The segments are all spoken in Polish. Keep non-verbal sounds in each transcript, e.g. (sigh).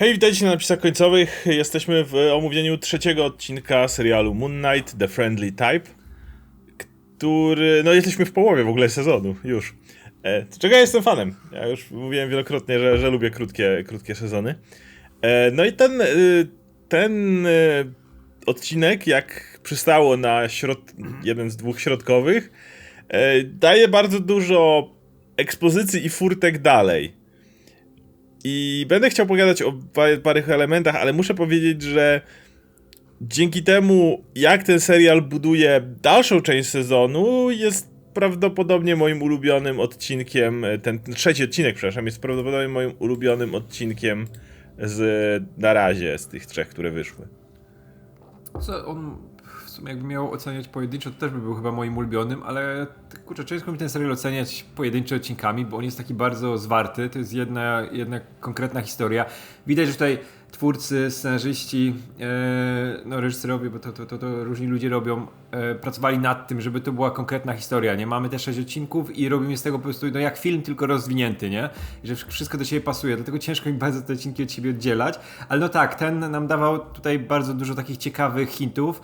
Hej, witajcie na napisach końcowych. Jesteśmy w omówieniu trzeciego odcinka serialu Moon Knight The Friendly Type, który. No, jesteśmy w połowie w ogóle sezonu, już. E, czego ja jestem fanem. Ja już mówiłem wielokrotnie, że, że lubię krótkie, krótkie sezony. E, no i ten, y, ten y, odcinek, jak przystało na środ... jeden z dwóch środkowych, e, daje bardzo dużo ekspozycji i furtek dalej. I będę chciał pogadać o pa- parych elementach, ale muszę powiedzieć, że dzięki temu, jak ten serial buduje dalszą część sezonu, jest prawdopodobnie moim ulubionym odcinkiem. Ten, ten trzeci odcinek, przepraszam, jest prawdopodobnie moim ulubionym odcinkiem z na razie z tych trzech, które wyszły. Co on sumie jakby miał oceniać pojedynczo, to też by był chyba moim ulubionym, ale kurczę, ciężko mi ten serial oceniać pojedynczo odcinkami, bo on jest taki bardzo zwarty, to jest jedna, jedna konkretna historia. Widać, że tutaj twórcy, scenarzyści, e, no reżyserowie, bo to, to, to, to różni ludzie robią, e, pracowali nad tym, żeby to była konkretna historia, nie? Mamy te sześć odcinków i robimy z tego po prostu, no jak film, tylko rozwinięty, nie? I że wszystko do siebie pasuje, dlatego ciężko mi bardzo te odcinki od siebie oddzielać, ale no tak, ten nam dawał tutaj bardzo dużo takich ciekawych hintów,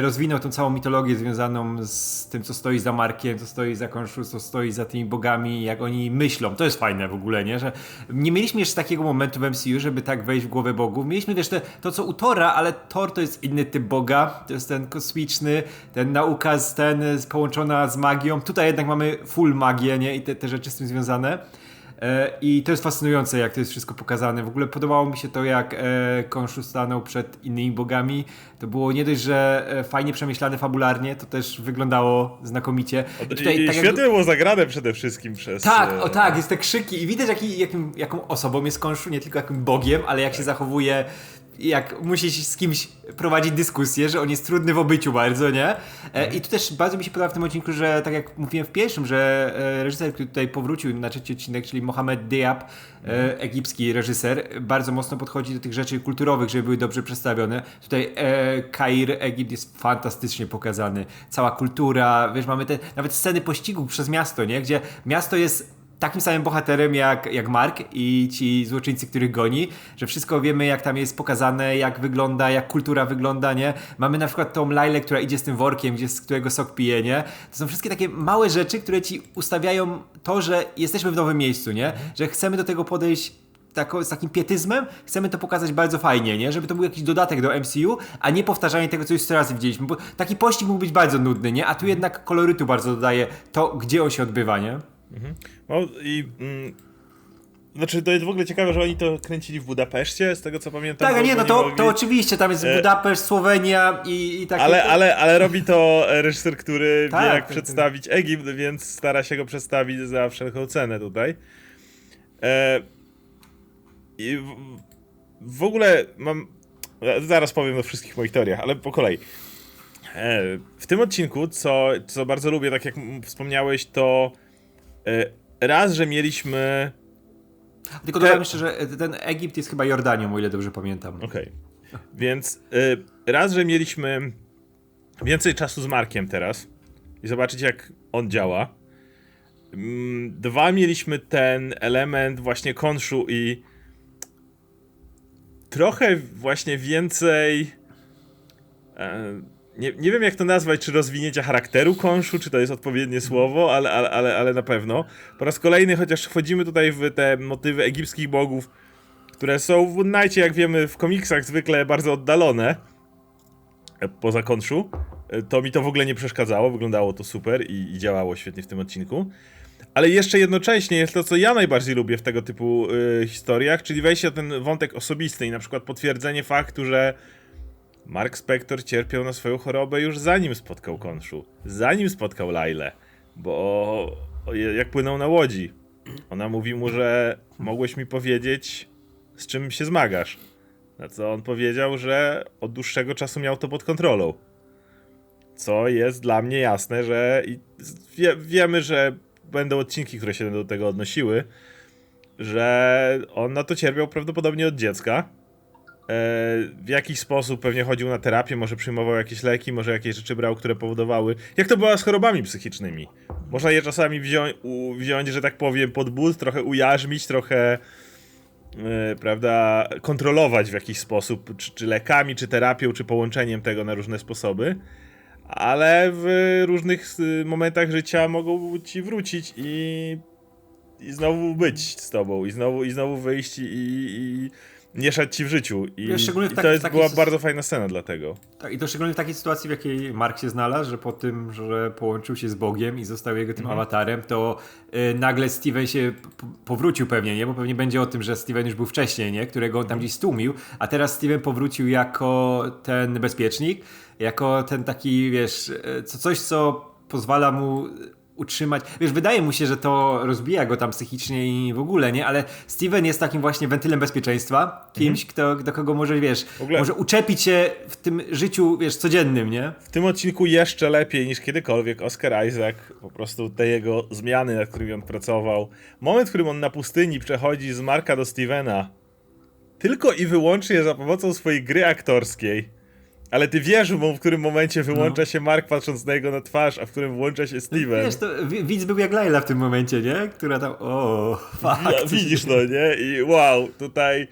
rozwinął tą całą mitologię związaną z tym, co stoi za Markiem, co stoi za Konszu, co stoi za tymi bogami, jak oni myślą. To jest fajne w ogóle, nie? Że nie mieliśmy jeszcze takiego momentu w MCU, żeby tak wejść w głowę bogów. Mieliśmy, wiesz, te, to co u Tora, ale Thor to jest inny typ boga, to jest ten kosmiczny, ten nauka z ten połączona z magią. Tutaj jednak mamy full magię, nie? I te, te rzeczy z tym związane. E, I to jest fascynujące, jak to jest wszystko pokazane. W ogóle podobało mi się to, jak e, Konshu stanął przed innymi bogami. To było nie dość, że e, fajnie przemyślane fabularnie, to też wyglądało znakomicie. I I, i tak świetnie jak- było zagrane przede wszystkim przez. tak, o tak, jest te krzyki i widać jaki, jakim, jaką osobą jest Konshu, nie tylko jakim bogiem, ale jak się zachowuje, jak musi się z kimś prowadzić dyskusję, że on jest trudny w obyciu bardzo, nie? E, I tu też bardzo mi się podoba w tym odcinku, że tak jak mówiłem w pierwszym, że e, reżyser, który tutaj powrócił na trzeci odcinek, czyli Mohamed Diab, e, egipski reżyser, bardzo mocno podchodzi do tych rzeczy kulturowych, żeby były dobrze przedstawione. Tutaj e, Kair, Egipt jest fantastycznie pokazany. Cała kultura, wiesz, mamy te nawet sceny pościgu przez miasto, nie? Gdzie miasto jest takim samym bohaterem jak, jak Mark i ci złoczyńcy, których goni, że wszystko wiemy, jak tam jest pokazane, jak wygląda, jak kultura wygląda, nie? Mamy na przykład tą Lailę, która idzie z tym workiem, gdzie z którego sok pije, nie? To są wszystkie takie małe rzeczy, które ci ustawiają to, że jesteśmy w nowym miejscu, nie? Że chcemy do tego podejść tako, z takim pietyzmem, chcemy to pokazać bardzo fajnie, nie? Żeby to był jakiś dodatek do MCU, a nie powtarzanie tego, co już 100 razy widzieliśmy, bo taki pościg mógł być bardzo nudny, nie? A tu jednak kolorytu bardzo dodaje to, gdzie on się odbywa, nie? No i. Mm, znaczy, to jest w ogóle ciekawe, że oni to kręcili w Budapeszcie, z tego co pamiętam. Tak, nie, no to, mogli- to oczywiście, tam jest E, Budapeszt, Słowenia i, i takie... Ale, ale, ale robi to reżyser, który Tak, (laughs) wie jak ten- przedstawić Egipt, więc stara się go przedstawić za wszelką cenę tutaj. E, I w, w ogóle mam. Zaraz powiem o wszystkich moich teoriach, ale po kolei. E, w tym odcinku, co, co bardzo lubię, tak jak wspomniałeś, to e, raz, że mieliśmy. Tylko dodam jeszcze, że ten Egipt jest chyba Jordanią, o ile dobrze pamiętam. Okej. Więc y, raz, że mieliśmy więcej czasu z Markiem teraz i zobaczyć, jak on działa. Mm, Dwa, mieliśmy ten element właśnie konszu i trochę właśnie więcej. Nie, nie wiem, jak to nazwać, czy rozwinięcia charakteru konszu, czy to jest odpowiednie słowo, ale, ale, ale, ale na pewno. Po raz kolejny, chociaż wchodzimy tutaj w te motywy egipskich bogów, które są w Knightie, jak wiemy, w komiksach zwykle bardzo oddalone, e, poza konszu, e, to mi to w ogóle nie przeszkadzało, wyglądało to super i, i działało świetnie w tym odcinku. Ale jeszcze jednocześnie jest to, co ja najbardziej lubię w tego typu y, historiach, czyli wejście na ten wątek osobisty i na przykład potwierdzenie faktu, że Mark Spector cierpiał na swoją chorobę już zanim spotkał Konszu, zanim spotkał Lailę, bo jak płynął na łodzi, ona mówi mu, że mogłeś mi powiedzieć, z czym się zmagasz. Na co on powiedział, że od dłuższego czasu miał to pod kontrolą. Co jest dla mnie jasne, że wie, wiemy, że będą odcinki, które się do tego odnosiły, że on na to cierpiał prawdopodobnie od dziecka. E, w jakiś sposób pewnie chodził na terapię, może przyjmował jakieś leki, może jakieś rzeczy brał, które powodowały. Jak to było z chorobami psychicznymi? Można je czasami wziąć, u, wziąć że tak powiem, pod but, trochę ujarzmić, trochę e, prawda, kontrolować w jakiś sposób, czy, czy lekami, czy terapią, czy połączeniem tego na różne sposoby, ale w różnych momentach życia mogą ci wrócić i, i znowu być z tobą, i znowu, i znowu wyjść i, i mieszać ci w życiu. I, w i tak- to jest, była bardzo fajna scena dlatego. Tak, i to szczególnie w takiej sytuacji, w jakiej Mark się znalazł, że po tym, że połączył się z Bogiem i został jego tym awatarem, to y, nagle Steven się powrócił pewnie, nie? Bo pewnie będzie o tym, że Steven już był wcześniej, nie? Którego on tam gdzieś stłumił, a teraz Steven powrócił jako ten bezpiecznik, jako ten taki, wiesz, y, co, coś, co pozwala mu utrzymać. Wiesz, wydaje mu się, że to rozbija go tam psychicznie i w ogóle, nie? Ale Steven jest takim właśnie wentylem bezpieczeństwa, kimś, kto, do kogo może, wiesz, może uczepić się w tym życiu, wiesz, codziennym, nie? W tym odcinku jeszcze lepiej niż kiedykolwiek Oscar Isaac, po prostu te jego zmiany, nad którymi on pracował. Moment, w którym on na pustyni przechodzi z Marka do Stevena, tylko i wyłącznie za pomocą swojej gry aktorskiej. Ale ty wiesz, w którym momencie wyłącza No. się Mark patrząc na jego na twarz, a w którym włącza się Steven. Wiesz, to wi- widz był jak Laila w tym momencie, nie? Która tam, o, fuck. Ja, coś- widzisz to, nie? I wow, tutaj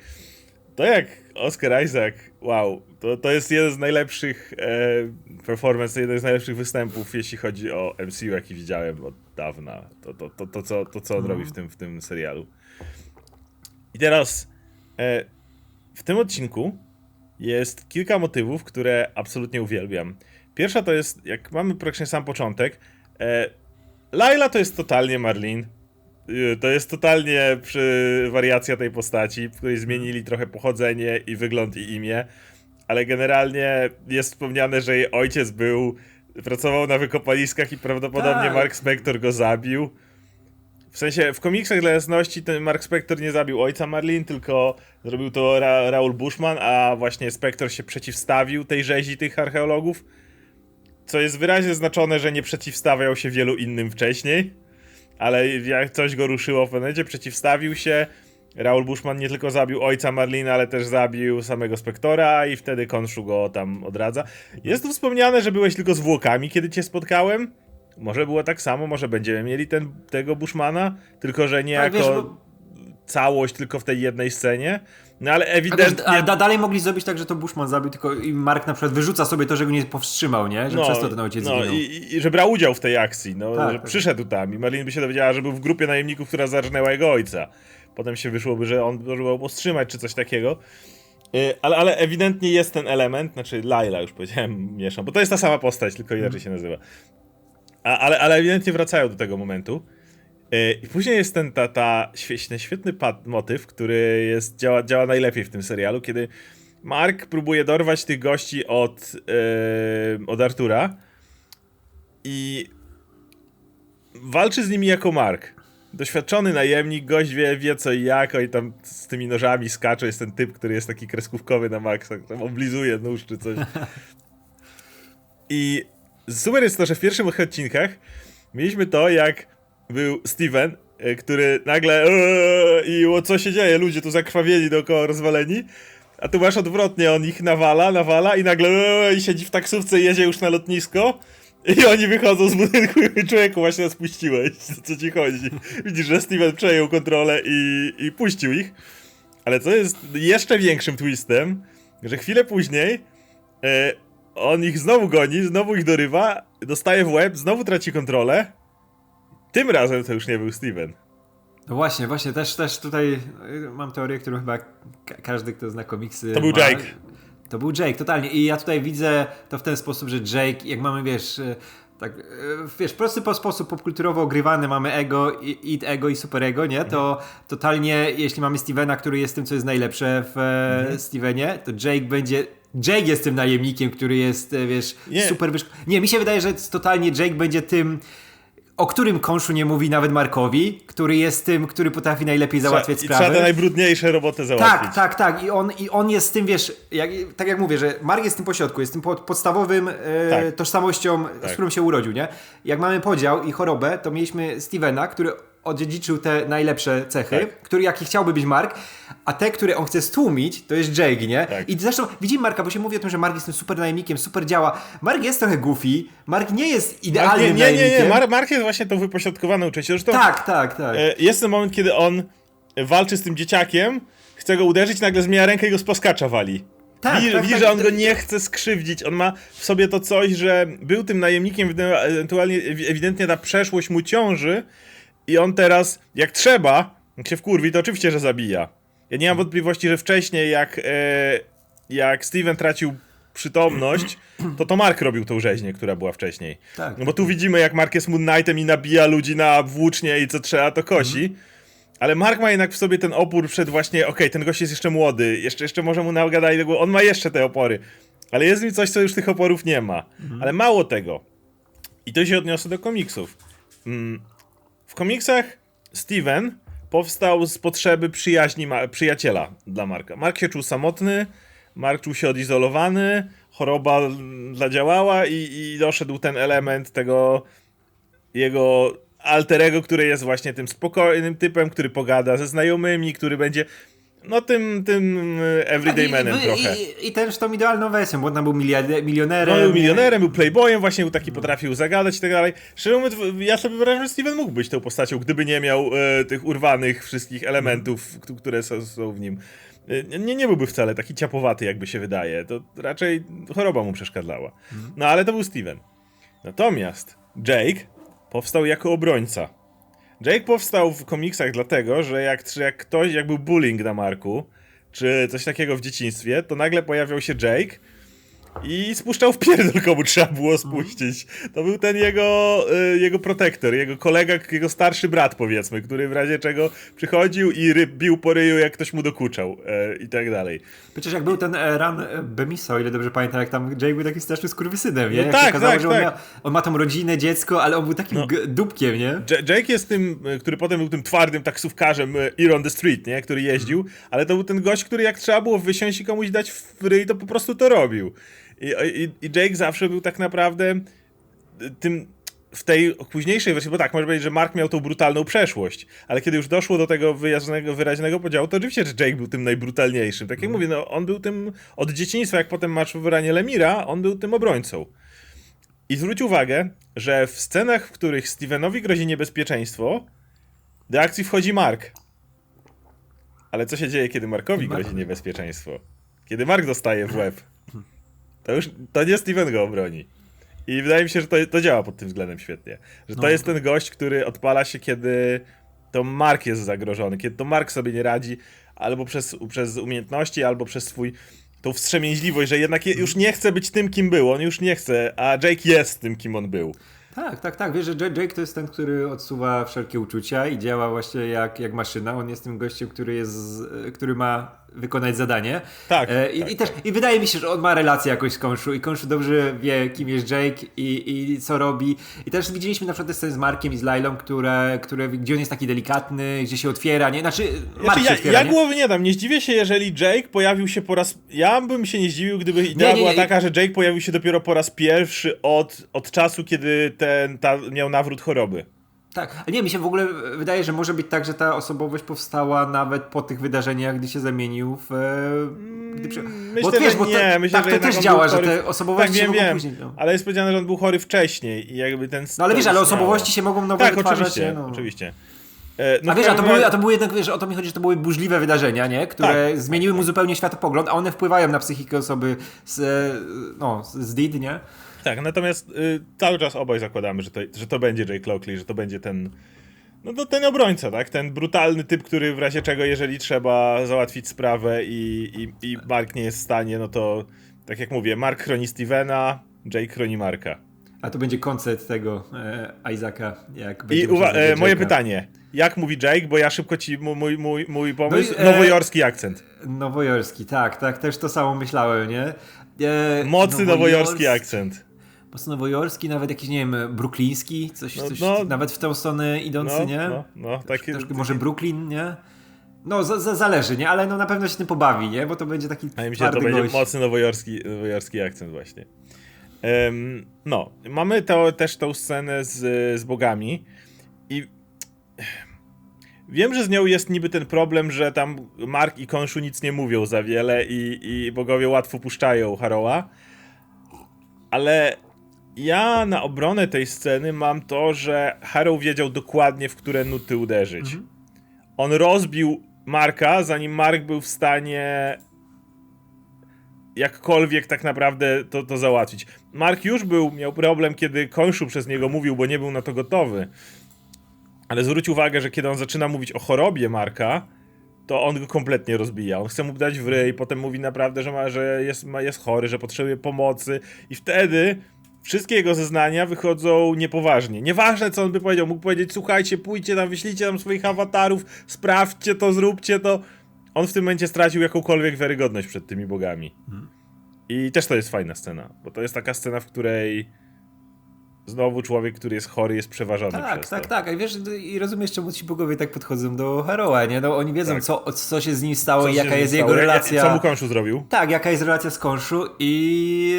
to jak Oscar Isaac, wow, to, to jest jeden z najlepszych e, performance, jeden z najlepszych występów, jeśli chodzi o MCU, jaki widziałem od dawna. To, to, to, to, co, to co on robi w tym, w tym serialu. I teraz e, w tym odcinku jest kilka motywów, które absolutnie uwielbiam. Pierwsza to jest, jak mamy praktycznie sam początek, e, Laila to jest totalnie Marlene. Y, To jest totalnie przy wariacja tej postaci, w której zmienili trochę pochodzenie i wygląd i imię, ale generalnie jest wspomniane, że jej ojciec był, pracował na wykopaliskach i prawdopodobnie Tak. Mark Spector go zabił. W sensie, w komiksach dla jasności ten Mark Spector nie zabił ojca Marlene, tylko zrobił to Ra Raul Bushman, a właśnie Spector się przeciwstawił tej rzezi tych archeologów, co jest wyraźnie zaznaczone, że nie przeciwstawiał się wielu innym wcześniej ale jak coś go ruszyło w pewnym przeciwstawił się. Raul Bushman nie tylko zabił ojca Marlina, ale też zabił samego Spektora i wtedy Konszu go tam odradza. Jest tu wspomniane, że byłeś tylko zwłokami, kiedy cię spotkałem. Może było tak samo, może będziemy mieli ten, tego Bushmana, tylko że nie Tak, jako wiesz, bo- całość, tylko w tej jednej scenie. No ale A wiesz, ewidentnie... ale da, dalej mogli zrobić tak, że to Bushman zabił, tylko i Mark na przykład wyrzuca sobie to, że go nie powstrzymał, nie? Że przez to ten ojciec no, zginął. i, i, że brał udział w tej akcji, no, Tak, że tak. przyszedł tam i Marlene by się dowiedziała, że był w grupie najemników, która zarżnęła jego ojca. Potem się wyszłoby, że on próbował powstrzymać czy coś takiego. Y, Ale, ale ewidentnie jest ten element, znaczy Laila już powiedziałem, mieszam, bo to jest ta sama postać, tylko inaczej się nazywa. A, ale, ale ewidentnie wracają do tego momentu. Y, I później jest ten ta, ta świetny, świetny motyw, który jest, działa, działa najlepiej w tym serialu, kiedy Mark próbuje dorwać tych gości od, yy, od Artura i walczy z nimi jako Mark. Doświadczony najemnik, gość wie, wie co i jak, oni tam z tymi nożami skacze, jest ten typ, który jest taki kreskówkowy na maksa, tam oblizuje nóż czy coś. (laughs) I super jest to, że w pierwszych odcinkach mieliśmy to, jak był Steven, e, który nagle "Eee", i o co się dzieje, ludzie tu zakrwawieni dookoła rozwaleni, a tu masz odwrotnie, on ich nawala, nawala i nagle "Eee", i siedzi w taksówce i jedzie już na lotnisko. I oni wychodzą z budynku i człowieku właśnie nas puściłeś, co ci chodzi. Widzisz, że Steven przejął kontrolę i, i puścił ich, ale co jest jeszcze większym twistem, że chwilę później e, on ich znowu goni, znowu ich dorywa, dostaje w łeb, znowu traci kontrolę. Tym razem to już nie był Steven. No właśnie, właśnie, też, też tutaj y, mam teorię, którą chyba ka- każdy, kto zna komiksy To był ma. Jake. To był Jake, totalnie. I ja tutaj widzę to w ten sposób, że Jake, jak mamy, wiesz, y, tak, y, wiesz, prosty po sposób popkulturowo ogrywany, mamy ego, i, i ego i superego, nie? To totalnie, jeśli mamy Stevena, który jest tym, co jest najlepsze w mhm. Stevenie, to Jake będzie... Jake jest tym najemnikiem, który jest, e, wiesz, Nie. super wyszk... Nie, mi się wydaje, że totalnie Jake będzie tym, o którym Konszu nie mówi nawet Markowi, który jest tym, który potrafi najlepiej załatwiać Trzeba, I sprawy. trzeba najbrudniejsze roboty załatwić. Tak, tak, tak. I on, I on jest tym, wiesz, jak, tak jak mówię, że Mark jest tym pośrodku, jest tym pod, podstawowym e, Tak. tożsamością, Tak. z którą się urodził, nie? Jak mamy podział i chorobę, to mieliśmy Stevena, który odziedziczył te najlepsze cechy, Tak. który jaki chciałby być Mark, a te, które on chce stłumić, to jest Jake, nie? Tak. I zresztą widzimy Marka, bo się mówi o tym, że Mark jest tym super najemnikiem, super działa. Mark jest trochę goofy, Mark nie jest Mark, idealnym nie, nie, nie, nie. najemnikiem. Mar Mark jest właśnie tą wypośrodkowaną częścią. Zresztą Tak, tak, tak. e, jest ten moment, kiedy on walczy z tym dzieciakiem, chce go uderzyć, nagle zmienia rękę i go z poskacza wali. Tak, widzi, tak, widzi tak, że on go nie chce skrzywdzić, on ma w sobie to coś, że był tym najemnikiem, ewentualnie ewidentnie ta przeszłość mu ciąży i on teraz, jak trzeba, jak się wkurwi, to oczywiście, że zabija. Ja nie mam wątpliwości, że wcześniej, jak, e, jak Steven tracił przytomność, to to Mark robił tą rzeźnię, która była wcześniej. Tak. No bo tu widzimy, jak Mark jest Moon Knightem i nabija ludzi na włócznie i co trzeba, to kosi. Mhm. Ale Mark ma jednak w sobie ten opór przed właśnie, okej, ten gość jest jeszcze młody, jeszcze, jeszcze może mu nagadać on ma jeszcze te opory. Ale jest nim coś, co już tych oporów nie ma. Mhm. Ale mało tego. I to się odniosę do komiksów. Mm, W komiksach Steven powstał z potrzeby przyjaźni przyjaciela dla Marka. Mark się czuł samotny, Mark czuł się odizolowany, choroba zadziałała i, i doszedł ten element tego jego alterego, który jest właśnie tym spokojnym typem, który pogada ze znajomymi, który będzie no tym, tym e, everyday Tak, manem i, trochę. I, I też tą idealną wersją, bo on był milionerem. No, był milionerem, był playboyem, właśnie był taki, potrafił zagadać i tak dalej. Szczerze mówiąc, ja sobie wyobrażam, że Steven mógł być tą postacią, gdyby nie miał e, tych urwanych wszystkich elementów, k- które są, są w nim. E, Nie, nie byłby wcale taki ciapowaty, jakby się wydaje. To raczej choroba mu przeszkadzała. No ale to był Steven. Natomiast Jake powstał jako obrońca. Jake powstał w komiksach dlatego, że jak, że jak ktoś, jak był bullying na Marku, czy coś takiego w dzieciństwie, to nagle pojawiał się Jake i spuszczał w pierdol, komu trzeba było spuścić. To był ten jego, y, jego protektor, jego kolega, jego starszy brat, powiedzmy, który w razie czego przychodził i ry, bił po ryju, jak ktoś mu dokuczał e, i tak dalej. Przecież jak był ten e, run e, Bemisa, o ile dobrze pamiętam, jak tam Jake był takim strasznym skurwysynem, nie? No Jak tak, okazało, tak, że on, tak. Miał, on ma tą rodzinę, dziecko, ale on był takim g- dupkiem, nie? Jake jest tym, y, który potem był tym twardym taksówkarzem y, Ear on the Street, nie? który jeździł, ale to był ten gość, który jak trzeba było wysiąść i komuś dać w ryj, to po prostu to robił. I, i, i Jake zawsze był tak naprawdę y, tym w tej późniejszej wersji, bo tak, może powiedzieć, że Mark miał tą brutalną przeszłość, ale kiedy już doszło do tego wyraźnego, wyraźnego podziału, to oczywiście, że Jake był tym najbrutalniejszym. Tak jak mówię, no, on był tym od dzieciństwa, jak potem masz w wyranie Lemira, on był tym obrońcą. I zwróć uwagę, że w scenach, w których Stevenowi grozi niebezpieczeństwo, do akcji wchodzi Mark. Ale co się dzieje, kiedy Markowi Mark- grozi niebezpieczeństwo? Kiedy Mark dostaje w łeb. To już to nie Steven go obroni. I wydaje mi się, że to, to działa pod tym względem świetnie. Że to No. jest ten gość, który odpala się, kiedy to Mark jest zagrożony, kiedy to Mark sobie nie radzi, albo przez, przez umiejętności, albo przez swój tą wstrzemięźliwość, że jednak je, już nie chce być tym, kim był. On już nie chce, a Jake jest tym, kim on był. Tak, tak, tak. Wiesz, że Jake to jest ten, który odsuwa wszelkie uczucia i działa właśnie jak, jak maszyna. On jest tym gościem, który jest, który ma wykonać zadanie. Tak, E, i, tak, i, też, I wydaje mi się, że on ma relację jakoś z Konszu i Konszu dobrze wie, kim jest Jake i, i co robi. I też widzieliśmy na przykład sceny z Markiem i z Lailą, które, które, gdzie on jest taki delikatny, gdzie się otwiera, nie? Znaczy, Mark Znaczy, się ja, otwiera, ja nie? głowy nie dam. Nie zdziwię się, jeżeli Jake pojawił się po raz. Ja bym się nie zdziwił, gdyby idea nie, była nie. taka, że Jake pojawił się dopiero po raz pierwszy od, od czasu, kiedy ten ta, miał nawrót choroby. Tak, nie, mi się w ogóle wydaje, że może być tak, że ta osobowość powstała nawet po tych wydarzeniach, gdy się zamienił w... E, gdy przy... Myślę, bo wiesz, że bo nie, to, myślę, tak że to też działa, był że chory- te osobowości tak, się wiem, mogą wiem. później... No. Ale jest powiedziane, że on był chory wcześniej i jakby ten. no ale wiesz, ale osobowości się mogą nowe Tak, wytwarzać. oczywiście, no. oczywiście. E, no A wiesz, a to, były, a to były jednak, wiesz, o to mi chodzi, że to były burzliwe wydarzenia, nie? Które Tak, zmieniły mu zupełnie światopogląd, a one wpływają na psychikę osoby z, e, no, z DID, nie? Tak, natomiast y, cały czas obaj zakładamy, że to, że to będzie Jake Lockley, że to będzie ten. No to ten obrońca, tak? Ten brutalny typ, który w razie czego, jeżeli trzeba załatwić sprawę i, i, i Mark nie jest w stanie, no to tak jak mówię, Mark chroni Stevena, Jake chroni Marka. A to będzie koncert tego e, Isaaca, jak I będzie uwa- musiał e, moje pytanie. Jak mówi Jake, bo ja szybko ci mój, mój, mój pomysł. e, nowojorski akcent. Nowojorski, tak, tak, też to samo myślałem, nie? E, Mocny nowojorski nowojors- akcent. Mocno nowojorski, nawet jakiś, nie wiem, brukliński, coś, No, coś no. nawet w tą stronę idący, No, nie? no, no, taki, Troszkę może Brooklyn, nie? No, za, za, zależy, nie? Ale no na pewno się tym pobawi, nie? Bo to będzie taki A mi się to będzie gość. mocny nowojorski, nowojorski akcent właśnie. Em, no, mamy to, też tą scenę z, z bogami i wiem, że z nią jest niby ten problem, że tam Mark i Konshu nic nie mówią za wiele i, i bogowie łatwo puszczają Haroła, ale ja na obronę tej sceny mam to, że Harrow wiedział dokładnie w które nuty uderzyć. On rozbił Marka, zanim Mark był w stanie jakkolwiek tak naprawdę to, to załatwić. Mark już był, miał problem, kiedy Konszu przez niego mówił, bo nie był na to gotowy. Ale zwróć uwagę, że kiedy on zaczyna mówić o chorobie Marka, to on go kompletnie rozbija. On chce mu dać w ryj, potem mówi naprawdę, że, ma, że jest, ma, jest chory, że potrzebuje pomocy i wtedy wszystkie jego zeznania wychodzą niepoważnie. Nieważne, co on by powiedział. Mógł powiedzieć, słuchajcie, pójdźcie tam, wyślijcie tam swoich awatarów, sprawdźcie to, zróbcie to. On w tym momencie stracił jakąkolwiek wiarygodność przed tymi bogami. I też to jest fajna scena, bo to jest taka scena, w której znowu człowiek, który jest chory, jest przeważony Tak, przez tak, to. tak. I wiesz, i rozumiesz, czemu ci bogowie tak podchodzą do Haroła, nie? No oni wiedzą, Tak. co, co się z nim stało Co i jaka jest stało? jego Jak- relacja. Co mu Konszu zrobił? Tak, jaka jest relacja z Konszu i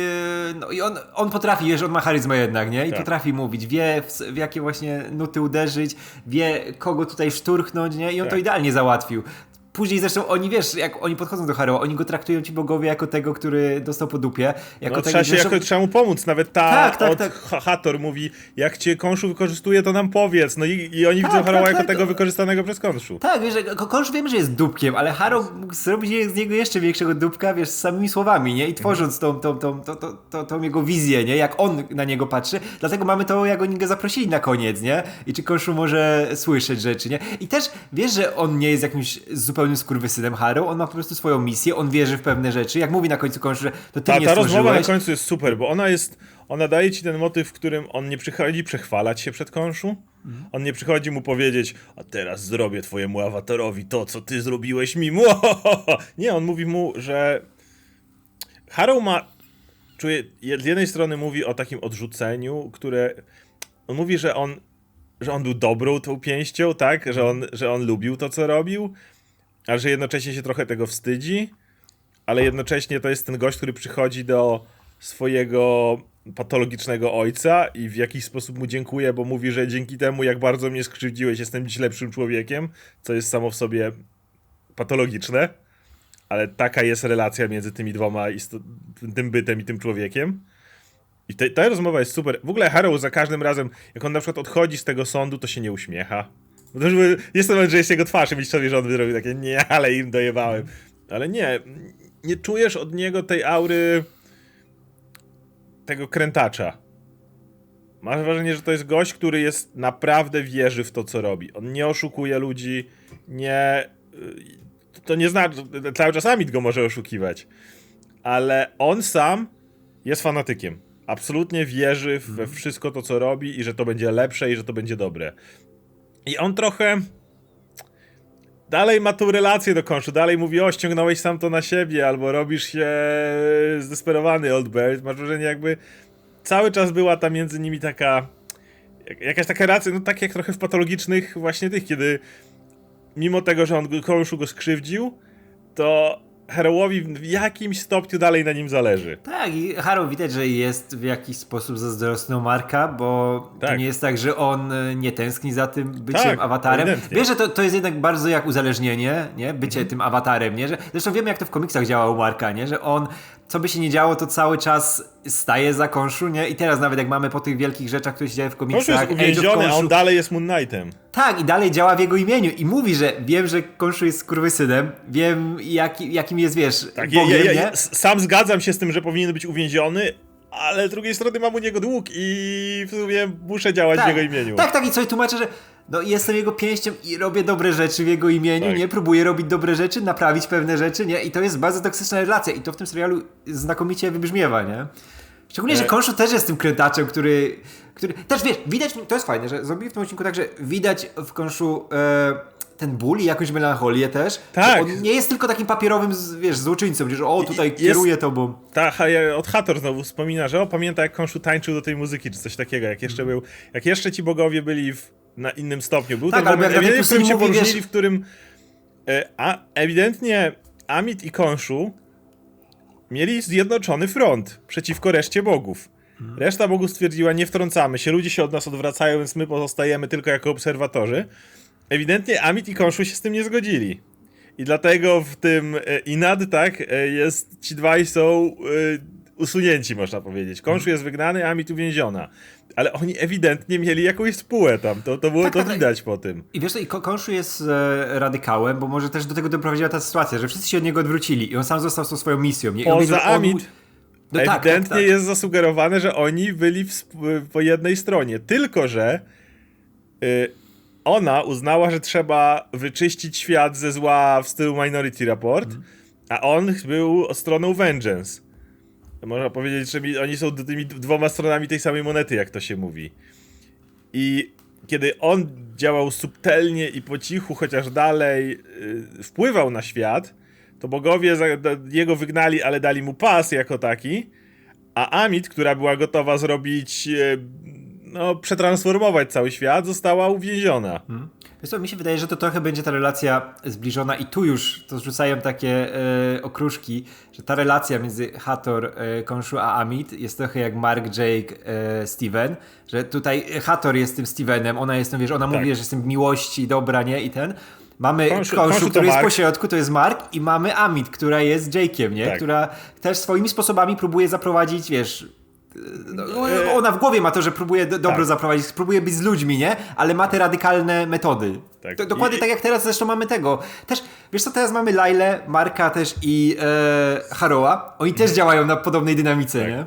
no i on, on potrafi, wiesz, on ma charyzmę jednak, nie? I Tak. potrafi mówić, wie w, w jakie właśnie nuty uderzyć, wie kogo tutaj szturchnąć, nie? I on to Tak. idealnie załatwił. Później zresztą oni, wiesz, jak oni podchodzą do Haroła, oni go traktują ci bogowie jako tego, który dostał po dupie. Jako No, tego, trzeba, się zresztą- jako, trzeba mu pomóc. Nawet ta Tak, tak, od tak. Ha- Hator mówi, jak cię Konszu wykorzystuje, to nam powiedz. No i, i oni Tak, widzą Haroła tak, jako tak. tego wykorzystanego przez Konszu. Tak, wiesz, Konsz wiemy, że jest dupkiem, ale Harrow mógł zrobić z niego jeszcze większego dupka, wiesz, samymi słowami, nie? I tworząc tą, tą, tą, tą, tą, tą, tą jego wizję, nie? Jak on na niego patrzy. Dlatego mamy to, jak oni go zaprosili na koniec, nie? I czy Konszu może słyszeć rzeczy, nie? I też wiesz, że on nie jest jakimś zupełnym skurwysynem Harrow, on ma po prostu swoją misję, on wierzy w pewne rzeczy. Jak mówi na końcu że to ty Ta, mnie ta rozmowa na końcu jest super, bo ona jest. Ona daje ci ten motyw, w którym on nie przychodzi przechwalać się przed Konszu. Mhm. On nie przychodzi mu powiedzieć, a teraz zrobię twojemu awatarowi to, co ty zrobiłeś mi. (laughs) Nie, on mówi mu, że Harrow ma. Czuje, z jednej strony mówi o takim odrzuceniu, które. On mówi, że on. Że on był dobrą tą pięścią, tak? Że on, że on lubił to, co robił, ale że jednocześnie się trochę tego wstydzi ale jednocześnie to jest ten gość, który przychodzi do swojego patologicznego ojca i w jakiś sposób mu dziękuję, bo mówi, że dzięki temu, jak bardzo mnie skrzywdziłeś, jestem dziś lepszym człowiekiem, co jest samo w sobie patologiczne, ale taka jest relacja między tymi dwoma, tym bytem i tym człowiekiem. I te, ta rozmowa jest super. W ogóle Harrow za każdym razem, jak on na przykład odchodzi z tego sądu, to się nie uśmiecha. Bo to już by- jest ten moment, że jest jego twarz i myślisz sobie, że on by zrobił takie, nie, ale im dojebałem. Ale nie, nie czujesz od niego tej aury tego krętacza. Masz wrażenie, że to jest gość, który jest naprawdę wierzy w to, co robi. On nie oszukuje ludzi, nie... y, To nie znaczy, cały czas Amit go może oszukiwać. Ale on sam jest fanatykiem. Absolutnie wierzy we wszystko to, co robi i że to będzie lepsze i że to będzie dobre. I on trochę dalej ma tą relację do konszu, dalej mówi, o, ściągnąłeś sam to na siebie, albo robisz się zdesperowany, Old Bird. Masz wrażenie, jakby cały czas była tam między nimi taka jak- jakaś taka relacja, no tak jak trochę w patologicznych właśnie tych, kiedy mimo tego, że on konszu go skrzywdził, to Herołowi w jakimś stopniu dalej na nim zależy. Tak, i Harrow widać, że jest w jakiś sposób zazdrosną Marka, bo to Tak. nie jest tak, że on e, nie tęskni za tym byciem Tak, awatarem. ewidentnie. Wiesz, że to, to jest jednak bardzo jak uzależnienie, nie? Bycie Mhm. tym awatarem, nie? Że, zresztą wiemy, jak to w komiksach działa u Marka, nie? Że on, co by się nie działo, to cały czas staje za konszu, nie? I teraz nawet jak mamy po tych wielkich rzeczach, które się dzieją w Konszu komiksach, jest Age of uwięziony, a Konshu- on dalej jest Moon Knightem. tak, i dalej działa w jego imieniu i mówi, że wiem, że Konszu jest skurwysynem, wiem jaki, jakim jest, wiesz, Tak, Bogiem, ja, ja, ja sam zgadzam się z tym, że powinien być uwięziony, ale z drugiej strony mam u niego dług i w sumie muszę działać w jego imieniu. Tak, tak, i coś tłumaczę, że no, jestem jego pięścią i robię dobre rzeczy w jego imieniu, Tak. nie? Próbuję robić dobre rzeczy, naprawić pewne rzeczy, nie? I to jest bardzo toksyczna relacja i to w tym serialu znakomicie wybrzmiewa, nie? Szczególnie, że E- Konszu też jest tym krętaczem, który, który... Też wiesz, widać, to jest fajne, że zrobili w tym odcinku tak, że widać w Konszu e, ten ból i jakąś melancholię też. Tak. On nie jest tylko takim papierowym, wiesz, złoczyńcą, że o, tutaj jest- kieruje tobą. Ta, ha- ja- od Hator znowu wspomina, że o, pamięta jak Konszu tańczył do tej muzyki, czy coś takiego, jak jeszcze był, jak jeszcze ci bogowie byli w, na innym stopniu. Był Tak, albo moment, w którym się mówi, wiesz- w którym e, a, ewidentnie Amit i Konszu mieli zjednoczony front przeciwko reszcie bogów. Reszta bogów stwierdziła, nie wtrącamy się, ludzie się od nas odwracają, więc my pozostajemy tylko jako obserwatorzy. Ewidentnie Amit i Konszu się z tym nie zgodzili. I dlatego w tym e, Inad, tak, e, jest, ci dwaj są usunięci, można powiedzieć. Konszu jest wygnany, Amit uwięziona. Ale oni ewidentnie mieli jakąś spółę tam, to, to było Tak, to tak, tak. widać po tym. I wiesz i Ko- Konshu jest e, radykałem, bo może też do tego doprowadziła ta sytuacja, że wszyscy się od niego odwrócili i on sam został z tą swoją misją. Nie? On Poza on Amit, mu- No tak, tak, ewidentnie tak. jest zasugerowane, że oni byli w, po jednej stronie. Tylko, że y, ona uznała, że trzeba wyczyścić świat ze zła w stylu Minority Report, Mhm. a on był stroną Vengeance. Można powiedzieć, że oni są tymi dwoma stronami tej samej monety, jak to się mówi. I kiedy on działał subtelnie i po cichu, chociaż dalej y, wpływał na świat, to bogowie za, da, jego wygnali, ale dali mu pas jako taki, a Amit, która była gotowa zrobić, y, no, przetransformować cały świat, została uwięziona. Wiesz co, mi się wydaje, że to trochę będzie ta relacja zbliżona i tu już to rzucają takie e, okruszki, że ta relacja między Hathor, e, Konshu a Amit jest trochę jak Mark, Jake, e, Steven, że tutaj Hathor jest tym Stevenem, ona jest tym, wiesz, ona mówi, że jestem miłości, dobra, nie? I ten. Mamy Konshu- Konshu, Konshu to który jest po środku, to jest Mark i mamy Amit, która jest Jake'iem, nie? Tak. Która też swoimi sposobami próbuje zaprowadzić, wiesz, no, ona w głowie ma to, że próbuje do, dobro Tak. zaprowadzić, próbuje być z ludźmi, nie? Ale ma te radykalne metody. Tak. To, dokładnie I- tak jak teraz zresztą mamy tego. Też, wiesz co, teraz mamy Lailę, Marka też i e, Haroa. Oni też działają na podobnej dynamice, Tak. nie?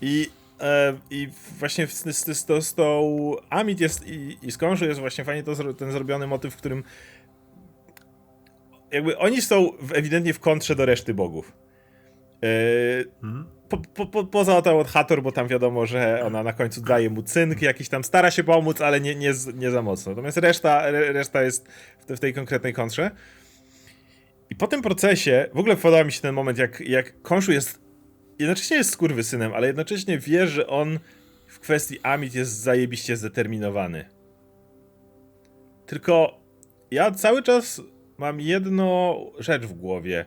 I, e, i właśnie z, z, z, z, tą Amit jest i, i z jest właśnie fajnie to, ten zrobiony motyw, w którym jakby oni są ewidentnie w kontrze do reszty bogów. E, po, po, po, poza tą od Hathor, bo tam wiadomo, że ona na końcu daje mu cynk, jakiś tam stara się pomóc, ale nie, nie, nie za mocno. Natomiast reszta, re- reszta jest w, te, w tej konkretnej kontrze. I po tym procesie, w ogóle podoba mi się ten moment, jak, jak Konszu jest, jednocześnie jest skurwysynem, ale jednocześnie wie, że on w kwestii Amit jest zajebiście zdeterminowany. Tylko ja cały czas mam jedną rzecz w głowie.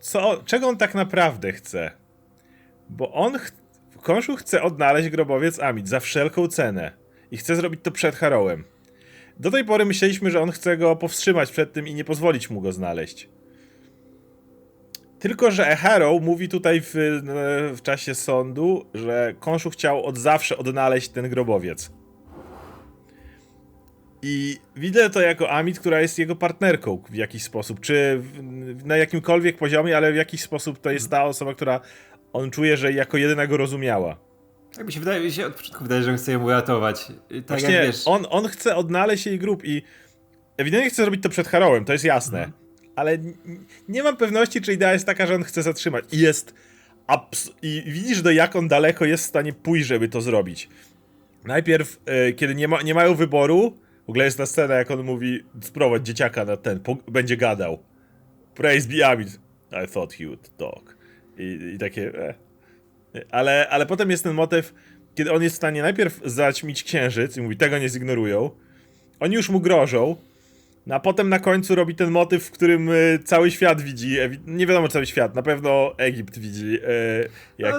Co, czego on tak naprawdę chce? Bo on ch Konszu chce odnaleźć grobowiec Amit za wszelką cenę. I chce zrobić to przed Harrowem. Do tej pory myśleliśmy, że on chce go powstrzymać przed tym i nie pozwolić mu go znaleźć. Tylko, że Harrow mówi tutaj w, w czasie sądu, że Konszu chciał od zawsze odnaleźć ten grobowiec. I widzę to jako Amit, która jest jego partnerką w jakiś sposób, czy w, na jakimkolwiek poziomie, ale w jakiś sposób to jest ta osoba, która on czuje, że jako jedyna go rozumiała. Tak mi się wydaje, mi się od początku wydaje, że on chce ją uratować. Tak Właśnie jak wiesz. on, on chce odnaleźć jej grup i ewidentnie chce zrobić to przed Harrowem, to jest jasne. Ale n- nie mam pewności, czy idea jest taka, że on chce zatrzymać. I jest. Abs- I widzisz, do jak on daleko jest w stanie pójść, żeby to zrobić. Najpierw, e, kiedy nie, ma, nie mają wyboru, w ogóle jest ta scena, jak on mówi: sprowadź dzieciaka na ten, będzie gadał. Praise be Amit. I thought he would talk. I, i takie. E. Ale, ale potem jest ten motyw, kiedy on jest w stanie najpierw zaćmić księżyc i mówi, tego nie zignorują. Oni już mu grożą. No a potem na końcu robi ten motyw, w którym y, cały świat widzi, ewi- nie wiadomo cały świat, na pewno Egipt widzi, y, jak,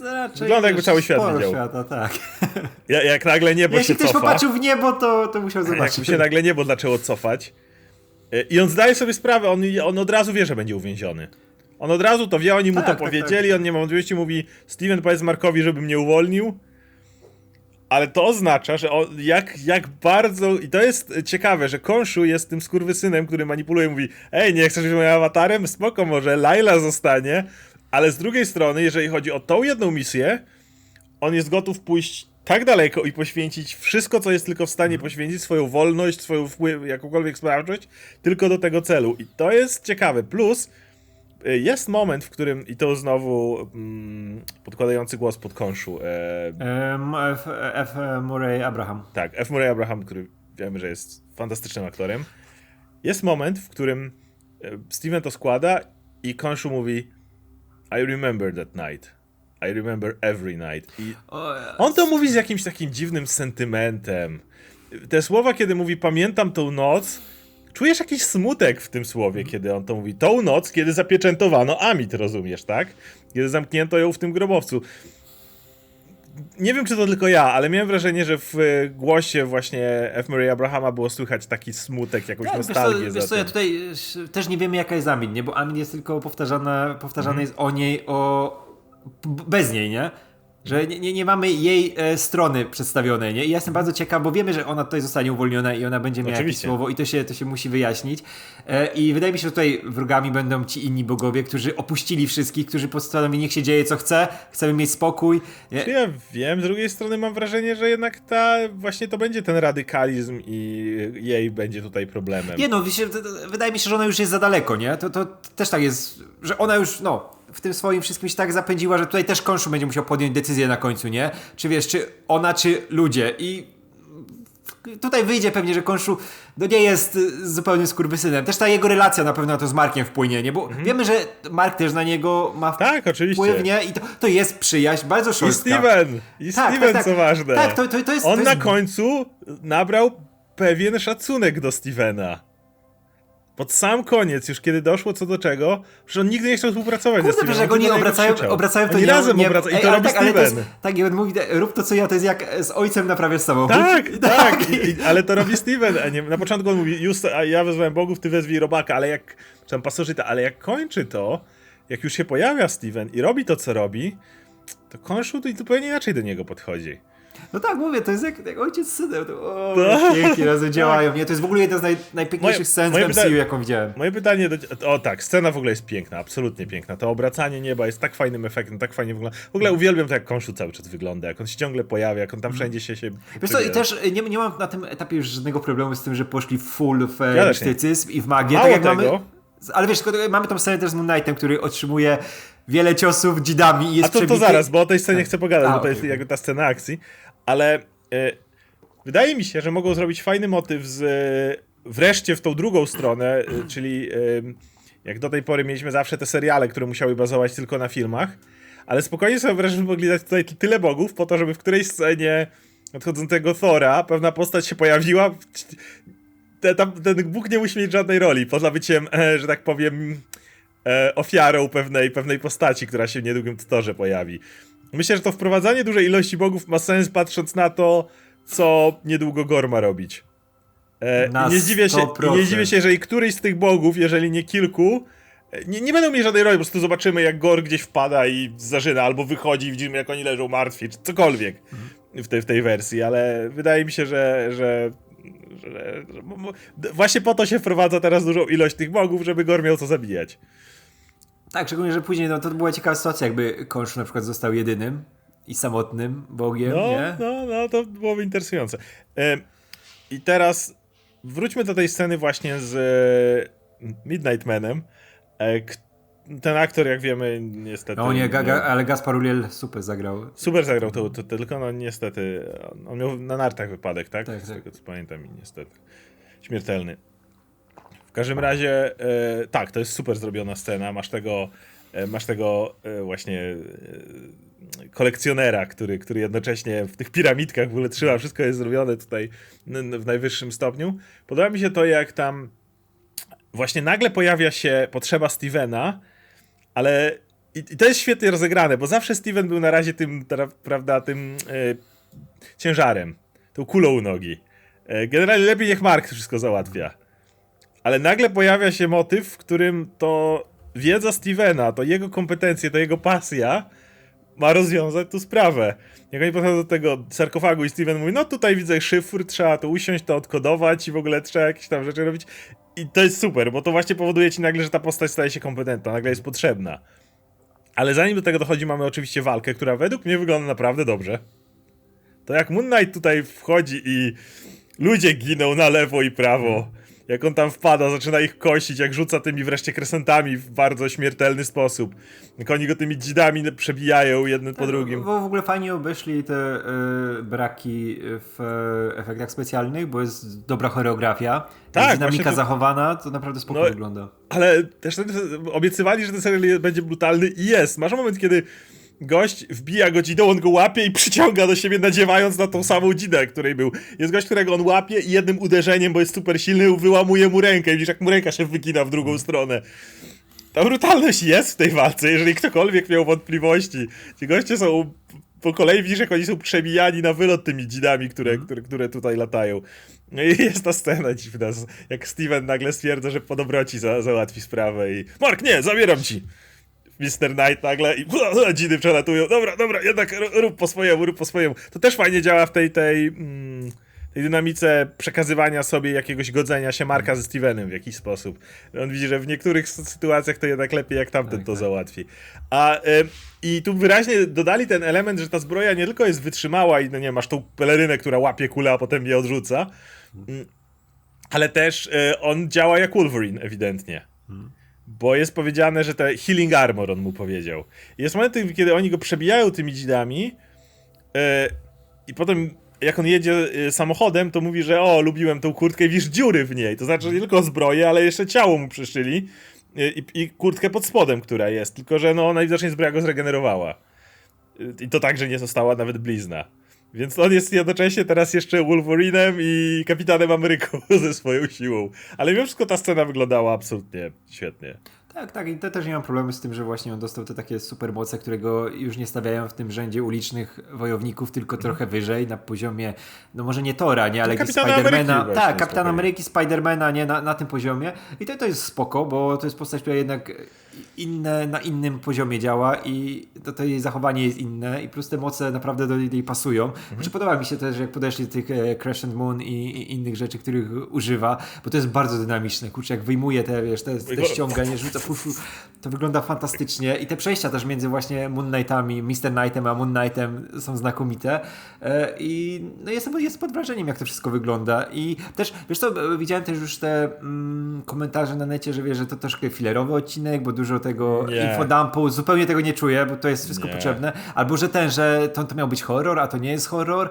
No, Wygląda, jakby cały świat widział. Świata, tak. (laughs) jak, jak nagle niebo Jeśli się ktoś cofa. popatrzył w niebo, to, to musiał (laughs) zobaczyć. mu się nagle niebo zaczęło cofać. Y, I on zdaje sobie sprawę, on, on od razu wie, że będzie uwięziony. On od razu to wie, oni mu Tak, to tak, powiedzieli, tak. on nie ma wątpliwości, mówi Steven powiedz Markowi, żeby mnie uwolnił. Ale to oznacza, że on, jak, jak bardzo. I to jest ciekawe, że Konshu jest tym skurwysynem, który manipuluje, mówi: Ej, nie chcesz być moim awatarem? Spoko, może Laila zostanie. Ale z drugiej strony, jeżeli chodzi o tą jedną misję, on jest gotów pójść tak daleko i poświęcić wszystko, co jest tylko w stanie poświęcić, swoją wolność, swoją wpływ, jakąkolwiek sprawczość, tylko do tego celu. I to jest ciekawe. Plus, jest moment, w którym, i to znowu mm, podkładający głos pod konszu, e, F, F. Murray Abraham. tak, F. Murray Abraham, który wiemy, że jest fantastycznym aktorem. Jest moment, w którym e, Steven to składa i konszu mówi I remember that night. I remember every night. I O, on to mówi z jakimś takim dziwnym sentymentem. Te słowa, kiedy mówi pamiętam tą noc, czujesz jakiś smutek w tym słowie, kiedy on to mówi. Tą noc, kiedy zapieczętowano Amit, rozumiesz, tak? Kiedy zamknięto ją w tym grobowcu. Nie wiem, czy to tylko ja, ale miałem wrażenie, że w głosie właśnie F. Murray Abrahama było słychać taki smutek, jakąś Tak, wiesz co, nostalgię wiesz co, ja tutaj e, też nie wiemy jaka jest Amin, nie? Bo Amin jest tylko powtarzana, powtarzane Mhm. jest o niej, o bez niej, nie? Że nie, nie, nie mamy jej e, strony przedstawionej, nie? I ja jestem bardzo ciekaw, bo wiemy, że ona tutaj zostanie uwolniona i ona będzie miała jakieś słowo i to się, to się musi wyjaśnić. E, I wydaje mi się, że tutaj wrogami będą ci inni bogowie, którzy opuścili wszystkich, którzy postanowili, niech się dzieje co chce, chcemy mieć spokój. Nie? Ja wiem, z drugiej strony mam wrażenie, że jednak ta, właśnie to będzie ten radykalizm i jej będzie tutaj problemem. Nie no, wydaje mi się, że ona już jest za daleko, nie? To, to też tak jest, że ona już, no, w tym swoim wszystkim się tak zapędziła, że tutaj też Konszu będzie musiał podjąć decyzję na końcu, nie? Czy wiesz, czy ona, czy ludzie i tutaj wyjdzie pewnie, że Konszu no nie jest zupełnym skurwysynem. Też ta jego relacja na pewno na to z Markiem wpłynie, nie? Bo wiemy, że Mark też na niego ma Mhm. Tak, oczywiście. wpływ, nie? I to, to jest przyjaźń, bardzo I szorstka. Steven! I Tak, Steven, tak, tak. co ważne. Tak, to- to- to jest- On to na jest- końcu nabrał pewien szacunek do Stevena. Pod sam koniec, już kiedy doszło co do czego, że on nigdy nie chciał współpracować Kurde, ze Stevenem. że na niego obracają, obracają to Oni nie, razem nie, obracają. I Ej, to robi tak, ale to Steven. jest, tak, i on mówi, rób to co ja, to jest jak z ojcem naprawiasz samochód. (laughs) Tak, tak, i, i, ale to robi Steven, a nie, na początku on mówi, just, a ja wezwałem bogów, ty wezwij robaka, ale jak, czy tam pasożyta, ale jak kończy to, jak już się pojawia Steven i robi to, co robi, to Konszu to zupełnie inaczej do niego podchodzi. No tak, mówię, to jest jak, jak ojciec z synem. To, o, Tak. pięknie razem działają. Nie, to jest w ogóle jedna z naj, najpiękniejszych Moje- scen moje w pyta- MCU, jaką widziałem. Moje pytanie do... O tak, scena w ogóle jest piękna, absolutnie piękna. To obracanie nieba jest tak fajnym efektem, tak fajnie wygląda. W ogóle uwielbiam to, jak Konszu cały czas wygląda, jak on się ciągle pojawia, jak on tam wszędzie się... się Wiesz co, i też nie, nie mam na tym etapie już żadnego problemu z tym, że poszli full w e, Ja mistycyzm i w magię. Mało tak tego- mamy, ale wiesz, mamy tą scenę też z Moon Knightem, który otrzymuje wiele ciosów dzidami i jest A to, to zaraz, bo o tej scenie chcę pogadać, A, bo to okej, jest jakby ta scena akcji, ale e, wydaje mi się, że mogą zrobić fajny motyw z e, wreszcie w tą drugą stronę, e, czyli jak do tej pory mieliśmy zawsze te seriale, które musiały bazować tylko na filmach, ale spokojnie sobie wreszcie mogli dać tutaj tyle bogów po to, żeby w którejś scenie nadchodzącego Thora pewna postać się pojawiła. Te, tam, ten Bóg nie musi mieć żadnej roli, poza byciem, że tak powiem, ofiarą pewnej, pewnej postaci, która się w niedługim torze pojawi. Myślę, że to wprowadzanie dużej ilości bogów ma sens, patrząc na to, co niedługo Gor ma robić. E, nie zdziwię, się, i 100%. nie zdziwię się, jeżeli któryś z tych bogów, jeżeli nie kilku, e, nie, nie będą mieli żadnej roli, po prostu zobaczymy, jak Gor gdzieś wpada i zażyna, albo wychodzi i widzimy, jak oni leżą martwi, czy cokolwiek w, tej, w tej wersji, ale wydaje mi się, że, że, że, właśnie po to się wprowadza teraz dużą ilość tych bogów, żeby Gor miał co zabijać. Tak, szczególnie, że później no, to była ciekawa sytuacja, jakby Konszu na przykład został jedynym i samotnym bogiem, No, nie? no, no, to byłoby interesujące. E, I teraz wróćmy do tej sceny właśnie z e, Midnight Manem. E, ten aktor, jak wiemy, niestety... No nie, ale Gaspar Ulliel super zagrał. Super zagrał to, to, tylko no niestety, on miał na nartach wypadek, tak? Tak, Z tak. tego co pamiętam i niestety. Śmiertelny. W każdym razie, e, tak, to jest super zrobiona scena, masz tego, e, masz tego e, właśnie kolekcjonera, który, który jednocześnie w tych piramidkach w ogóle trzyma, wszystko jest zrobione tutaj w najwyższym stopniu. Podoba mi się to, jak tam właśnie nagle pojawia się potrzeba Stevena, ale i, i to jest świetnie rozegrane, bo zawsze Steven był na razie tym, tra- prawda, tym e, ciężarem, tą kulą u nogi. Generalnie lepiej niech Mark wszystko załatwia. Ale nagle pojawia się motyw, w którym to wiedza Stevena, to jego kompetencje, to jego pasja ma rozwiązać tu sprawę. Jak oni podchodzą do tego sarkofagu i Steven mówi, no tutaj widzę szyfr, trzeba to usiąść, to odkodować i w ogóle trzeba jakieś tam rzeczy robić. I to jest super, bo to właśnie powoduje ci nagle, że ta postać staje się kompetentna, nagle jest potrzebna. Ale zanim do tego dochodzi, mamy oczywiście walkę, która według mnie wygląda naprawdę dobrze. To jak Moon Knight tutaj wchodzi i ludzie giną na lewo i prawo. Jak on tam wpada, zaczyna ich kosić, jak rzuca tymi wreszcie kresentami w bardzo śmiertelny sposób. Jak oni go tymi dzidami przebijają jeden po drugim. Bo w ogóle fajnie obeszli te y, braki w e, efektach specjalnych, bo jest dobra choreografia. Tak, dynamika to- zachowana, to naprawdę spoko No, wygląda. Ale też ten, obiecywali, że ten serial będzie brutalny i jest. Masz moment, kiedy gość wbija go dzidą, on go łapie i przyciąga do siebie, nadziewając na tą samą dzidę, której był. Jest gość, którego on łapie i jednym uderzeniem, bo jest super silny, wyłamuje mu rękę i widzisz, jak mu ręka się wygina w drugą stronę. Ta brutalność jest w tej walce, jeżeli ktokolwiek miał wątpliwości. Ci goście są po kolei, widzisz, jak oni są przebijani na wylot tymi dzidami, które, które, które tutaj latają. No i jest ta scena dziwna, jak Steven nagle stwierdza, że po dobroci za, załatwi sprawę i Mark, nie, zabieram ci! Mr. Knight nagle i (laughs) dziny przelatują. Dobra, dobra, jednak rób po swojemu, rób po swojemu. To też fajnie działa w tej, tej, mm, tej dynamice przekazywania sobie jakiegoś godzenia się Marka ze Stevenem w jakiś sposób. On widzi, że w niektórych sytuacjach to jednak lepiej, jak tamten Tak, to tak. załatwi. A y, i tu wyraźnie dodali ten element, że ta zbroja nie tylko jest wytrzymała i no nie masz tą pelerynę, która łapie kulę, a potem je odrzuca, mm, ale też y, on działa jak Wolverine, ewidentnie. Bo jest powiedziane, że te healing armor on mu powiedział. Jest moment, kiedy oni go przebijają tymi dzidami e, i potem jak on jedzie e, samochodem, to mówi, że o, lubiłem tą kurtkę i widzisz dziury w niej. To znaczy nie tylko zbroję, ale jeszcze ciało mu przyszyli e, i, i kurtkę pod spodem, która jest. Tylko, że no najwidoczniej zbroja go zregenerowała. I to tak, że nie została nawet blizna. Więc on jest jednocześnie teraz jeszcze Wolverinem i Kapitanem Ameryką (laughs) ze swoją siłą. Ale mimo wszystko ta scena wyglądała absolutnie świetnie. Tak, tak, i to też nie mam problemu z tym, że właśnie on dostał te takie supermoce, którego już nie stawiają w tym rzędzie ulicznych wojowników, tylko trochę wyżej, na poziomie, no może nie Tora, nie, ale gdzieś Kapitana Spidermana. Tak, Kapitan. Ameryki, Spidermana, nie, na, na tym poziomie. I to, to jest spoko, bo to jest postać, która jednak inne, na innym poziomie działa i to, to jej zachowanie jest inne i plus te moce naprawdę do niej pasują. Mhm. Znaczy podoba mi się też, jak podeszli do tych e, Crescent Moon i, i innych rzeczy, których używa, bo to jest bardzo dynamiczne. Kurczę, jak wyjmuje te, wiesz, te, te ściąganie, rzuca (laughs) to wygląda fantastycznie i te przejścia też między właśnie Moon Knightami, Mr. Knightem a Moon Knightem są znakomite e, i no jestem, jestem pod wrażeniem, jak to wszystko wygląda i też, wiesz co, e, widziałem też już te mm, komentarze na necie, że wiesz, że to troszkę filerowy odcinek, bo dużo tego Nie. infodumpu, zupełnie tego nie czuję, bo to jest wszystko Nie. potrzebne, albo że ten, że to, to miał być horror, a to nie jest horror,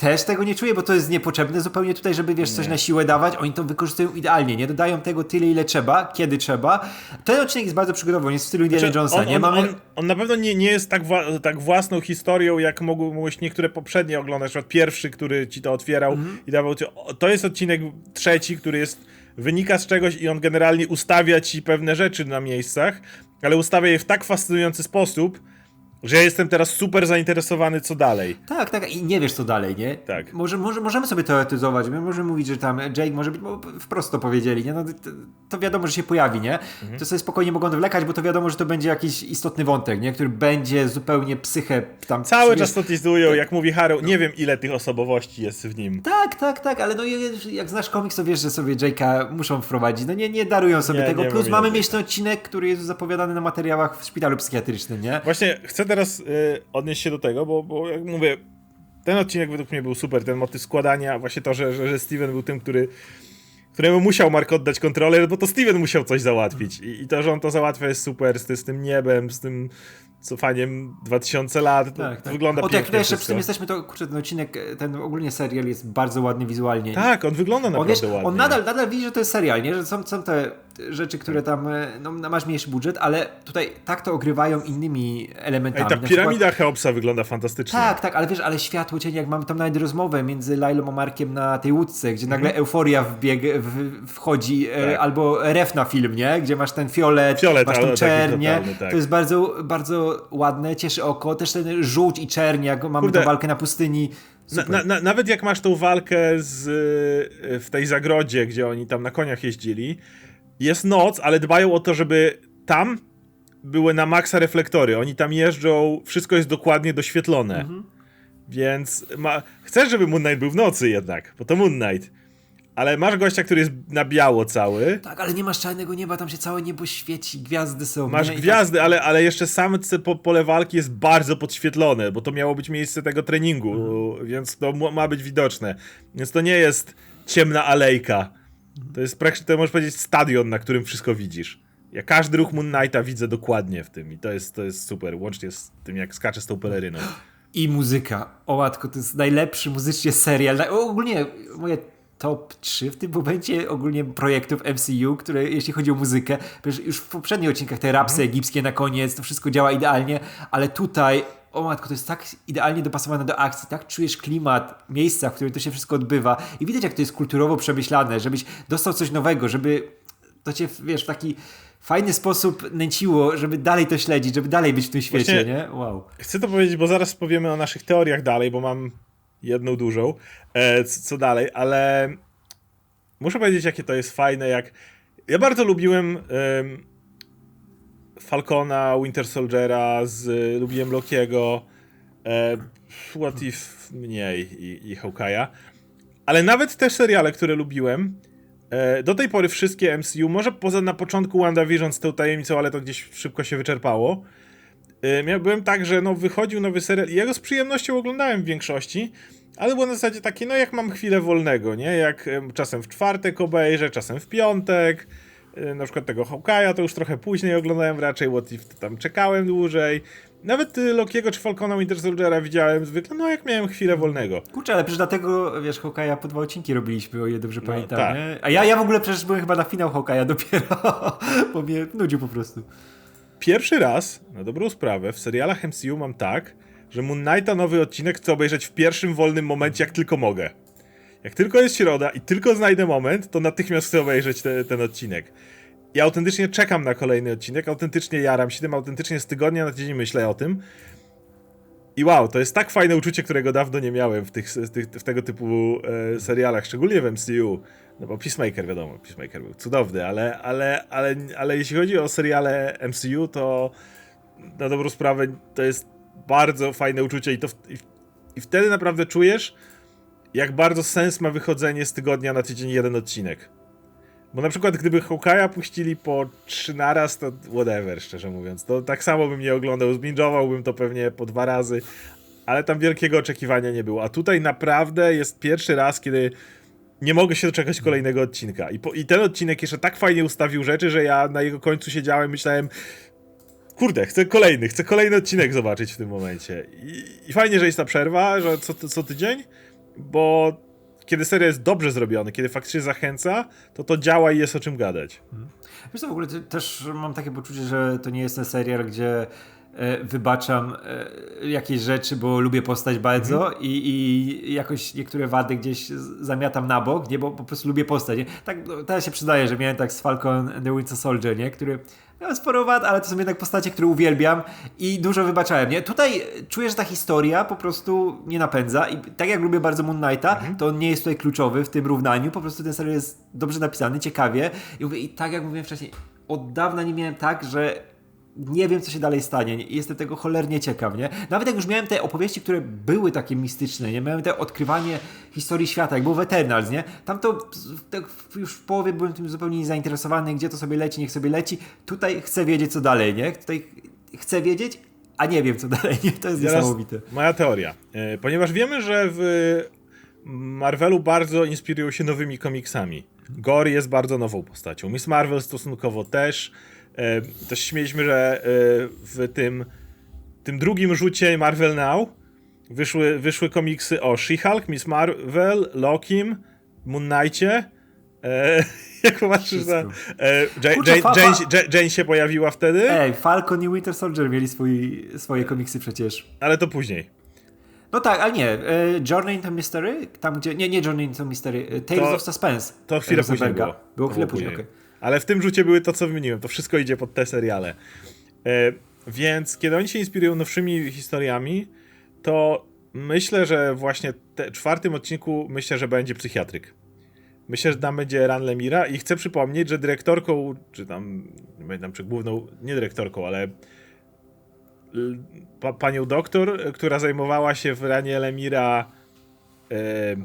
też tego nie czuję, bo to jest niepotrzebne zupełnie tutaj, żeby wiesz, coś na siłę dawać. Oni to wykorzystują idealnie, nie dodają tego tyle, ile trzeba, kiedy trzeba. Ten odcinek jest bardzo przygodowy, on jest w stylu Indiana Znaczy, Jonesa, on, nie? Mamy... on, on na pewno nie, nie jest tak, wła- tak własną historią, jak mogłeś niektóre poprzednie oglądać. Na przykład pierwszy, który ci to otwierał Mhm. i dawał ci. To jest odcinek trzeci, który jest. Wynika z czegoś i on generalnie ustawia ci pewne rzeczy na miejscach, ale ustawia je w tak fascynujący sposób, że ja jestem teraz super zainteresowany, co dalej. Tak, tak, i nie wiesz co dalej, nie? Tak. Może, może, możemy sobie teoretyzować, my możemy mówić, że tam Jake może być, bo wprost to powiedzieli, nie? No, to, to wiadomo, że się pojawi, nie? Mhm. To sobie spokojnie mogą wlekać, bo to wiadomo, że to będzie jakiś istotny wątek, nie? Który będzie zupełnie psychę tam... Cały czas to teasują, jak mówi Harrow. Nie wiem, ile tych osobowości jest w nim. Tak, tak, tak, ale no jak- znasz komiks, to wiesz, że sobie Jake'a muszą wprowadzić. No nie, nie darują sobie Nie, tego. nie Plus mamy mieć ten odcinek, który jest zapowiadany na materiałach w szpitalu psychiatrycznym, nie? Właśnie chcę teraz y, odnieść się do tego, bo, bo jak mówię, ten odcinek według mnie był super, ten motyw składania, właśnie to, że, że, że Steven był tym, który któremu musiał Mark oddać kontrolę, bo to Steven musiał coś załatwić I, i to, że on to załatwia jest super, z, z tym niebem, z tym cofaniem 2000 lat, to, Tak, tak. wygląda O, jak pięknie jeszcze przy tym jesteśmy, to kurczę, ten odcinek, ten ogólnie serial jest bardzo ładny wizualnie. Tak, on wygląda On, naprawdę wiesz, ładnie. on nadal, nadal widzi, że to jest serial, nie? Że są, są te rzeczy, które tam, e, no masz mniejszy budżet, ale tutaj tak to ogrywają innymi Ej, elementami. ta Na piramida Cheopsa wygląda fantastycznie. Tak, tak, ale wiesz, ale światło cień, jak mamy tam nawet rozmowę między Lailą a Markiem na tej łódce, gdzie nagle euforia wbieg, w, wchodzi, e, Mhm. Tak. albo ref na film, nie? Gdzie masz ten fiolet, Fiolet, masz tą czernię. totalny, tak. To jest bardzo, bardzo ładne, cieszy oko. Też ten żółć i czerń, jak mamy Kurde. tą walkę na pustyni. Na, na, na, nawet jak masz tą walkę z, y, w tej zagrodzie, gdzie oni tam na koniach jeździli, jest noc, ale dbają o to, żeby tam były na maksa reflektory. Oni tam jeżdżą, wszystko jest dokładnie doświetlone. Więc ma, chcesz, żeby Moon Knight był w nocy jednak, bo to Moon Knight. Ale masz gościa, który jest na biało cały. Tak, ale nie masz czarnego nieba, tam się całe niebo świeci, gwiazdy są. Masz nie? I tak- gwiazdy, ale, ale jeszcze sam po, pole walki jest bardzo podświetlone, bo to miało być miejsce tego treningu, Mhm. więc to ma być widoczne. Więc to nie jest ciemna alejka. To jest praktycznie, to możesz powiedzieć, stadion, na którym wszystko widzisz. Ja każdy ruch Moon Knighta widzę dokładnie w tym i to jest, to jest super, łącznie z tym, jak skacze z tą peleryną. I muzyka. O matko, to jest najlepszy muzycznie serial. Ogólnie moje top 3 w tym momencie ogólnie projektów MCU, które jeśli chodzi o muzykę, przecież już w poprzednich odcinkach te rapsy Mhm. egipskie na koniec, to wszystko działa idealnie, ale tutaj o matko, to jest tak idealnie dopasowane do akcji, tak czujesz klimat miejsca, w którym to się wszystko odbywa i widać jak to jest kulturowo przemyślane, żebyś dostał coś nowego, żeby to cię, wiesz, w taki fajny sposób nęciło, żeby dalej to śledzić, żeby dalej być w tym świecie, Właśnie- nie? Wow. Chcę to powiedzieć, bo zaraz powiemy o naszych teoriach dalej, bo mam jedną dużą, e, co dalej, ale muszę powiedzieć, jakie to jest fajne, jak... Ja bardzo lubiłem em, Falcona, Winter Soldiera, z y, lubiłem Lokiego, e, What If mniej i, i Hawkeye'a. Ale nawet te seriale, które lubiłem, e, do tej pory wszystkie MCU, może poza na początku WandaVision z tą tajemnicą, ale to gdzieś szybko się wyczerpało. E, byłem tak, że no wychodził nowy serial i ja go z przyjemnością oglądałem w większości, ale było na zasadzie takie, no jak mam chwilę wolnego, nie? Jak em, czasem w czwartek obejrzę, czasem w piątek. E, Na przykład tego Hawkeye'a to już trochę później oglądałem raczej, What If to tam czekałem dłużej. Nawet y, Lokiego czy Falcona Winter Soldiera widziałem zwykle, no jak miałem chwilę wolnego. Kurczę, ale przecież dlatego, wiesz, Hokaja po dwa odcinki robiliśmy, o ile dobrze pamiętam, tak. A ja, ja w ogóle przecież byłem chyba na finał Hokaja dopiero, (laughs) bo mnie nudził po prostu. Pierwszy raz, na dobrą sprawę, w serialach MCU mam tak, że Moon Knighta nowy odcinek chcę obejrzeć w pierwszym wolnym momencie, jak tylko mogę. Jak tylko jest środa i tylko znajdę moment, to natychmiast chcę obejrzeć te, ten odcinek. I autentycznie czekam na kolejny odcinek, autentycznie jaram się tym, autentycznie z tygodnia na tydzień myślę o tym. I wow, to jest tak fajne uczucie, którego dawno nie miałem w, tych, w tego typu e, serialach, szczególnie w MCU. No bo Peacemaker, wiadomo, Peacemaker był cudowny, ale, ale, ale, ale jeśli chodzi o seriale MCU, to na dobrą sprawę to jest bardzo fajne uczucie i to w, i, i wtedy naprawdę czujesz, jak bardzo sens ma wychodzenie z tygodnia na tydzień jeden odcinek. Bo na przykład gdyby Hawkeye'a puścili po trzy naraz, to whatever, szczerze mówiąc. To tak samo bym nie oglądał, zbingowałbym to pewnie po dwa razy, ale tam wielkiego oczekiwania nie było. A tutaj naprawdę jest pierwszy raz, kiedy nie mogę się doczekać kolejnego odcinka. I, po, I ten odcinek jeszcze tak fajnie ustawił rzeczy, że ja na jego końcu siedziałem myślałem, kurde, chcę kolejny, chcę kolejny odcinek zobaczyć w tym momencie. I, i fajnie, że jest ta przerwa, że co, co tydzień, bo kiedy serial jest dobrze zrobiony, kiedy faktycznie zachęca, to to działa i jest o czym gadać. Wiesz co, w ogóle te- też mam takie poczucie, że to nie jest ten serial, gdzie e, wybaczam e, jakieś rzeczy, bo lubię postać bardzo Mhm. i, i jakoś niektóre wady gdzieś zamiatam na bok, nie, bo po prostu lubię postać. Nie? Tak, no, teraz się przydaje, że miałem tak z Falcon and the Winter Soldier, nie? który miał sporo wad, ale to są jednak postacie, które uwielbiam i dużo wybaczałem. Nie? Tutaj czuję, że ta historia po prostu nie napędza i tak jak lubię bardzo Moon Knighta, Mhm. to on nie jest tutaj kluczowy w tym równaniu, po prostu ten serial jest dobrze napisany, ciekawie i, mówię, i tak jak mówiłem wcześniej, od dawna nie miałem tak, że nie wiem, co się dalej stanie. Jestem tego cholernie ciekaw, nie? Nawet jak już miałem te opowieści, które były takie mistyczne, nie? Miałem te odkrywanie historii świata, jak było w Eternals, nie? Tam to tak już w połowie byłem tym zupełnie niezainteresowany, gdzie to sobie leci, niech sobie leci. Tutaj chcę wiedzieć, co dalej, nie? Tutaj chcę wiedzieć, a nie wiem, co dalej, nie? To jest Teraz niesamowite. Moja teoria. E, Ponieważ wiemy, że w Marvelu bardzo inspirują się nowymi komiksami. Gore jest bardzo nową postacią. Miss Marvel stosunkowo też. E, Też śmieliśmy, że e, w tym, tym drugim rzucie Marvel Now wyszły, wyszły komiksy o She-Hulk, Miss Marvel, Lokim, Moon Knightie. E, (laughs) jak popatrzysz na... E, Jane, Jane, się pojawiła wtedy, Ej, Falcon i Winter Soldier mieli swój, swoje komiksy przecież. ale to później. No tak, ale nie. Journey into Mystery? Tam gdzie. Nie, nie Journey into Mystery. Tales To- of Suspense. To chwilę później było. Było To chwilę później, okej. Ale w tym rzucie były to, co wymieniłem. To wszystko idzie pod te seriale. E, więc kiedy oni się inspirują nowszymi historiami, to myślę, że właśnie w czwartym odcinku myślę, że będzie psychiatryk. Myślę, że tam będzie Ran Lemira i chcę przypomnieć, że dyrektorką, czy tam, nie pamiętam, czy główną, nie dyrektorką, ale pa, panią doktor, która zajmowała się w Ranie Lemira e,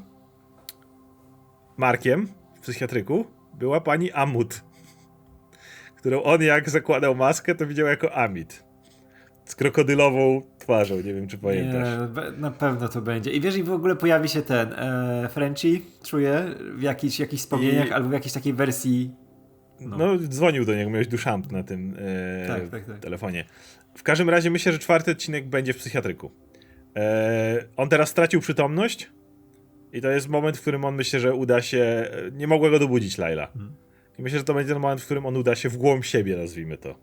Markiem w psychiatryku, była pani Amut, którą on jak zakładał maskę, to widział jako Amit. Z krokodylową twarzą, nie wiem czy pamiętasz. Nie, na pewno to będzie. I wiesz, i w ogóle pojawi się ten e, Frenchie, czuję, w jakichś, jakichś wspomnieniach I- albo w jakiejś takiej wersji. No. dzwonił do niego, miałeś Duchamp na tym e, Tak, tak, tak. telefonie. W każdym razie myślę, że czwarty odcinek będzie w psychiatryku. E, on teraz stracił przytomność i to jest moment, w którym on myślę, że uda się... e, Nie mogła go dobudzić Laila. Mhm. I myślę, że to będzie ten moment, w którym on uda się w głąb siebie, nazwijmy to.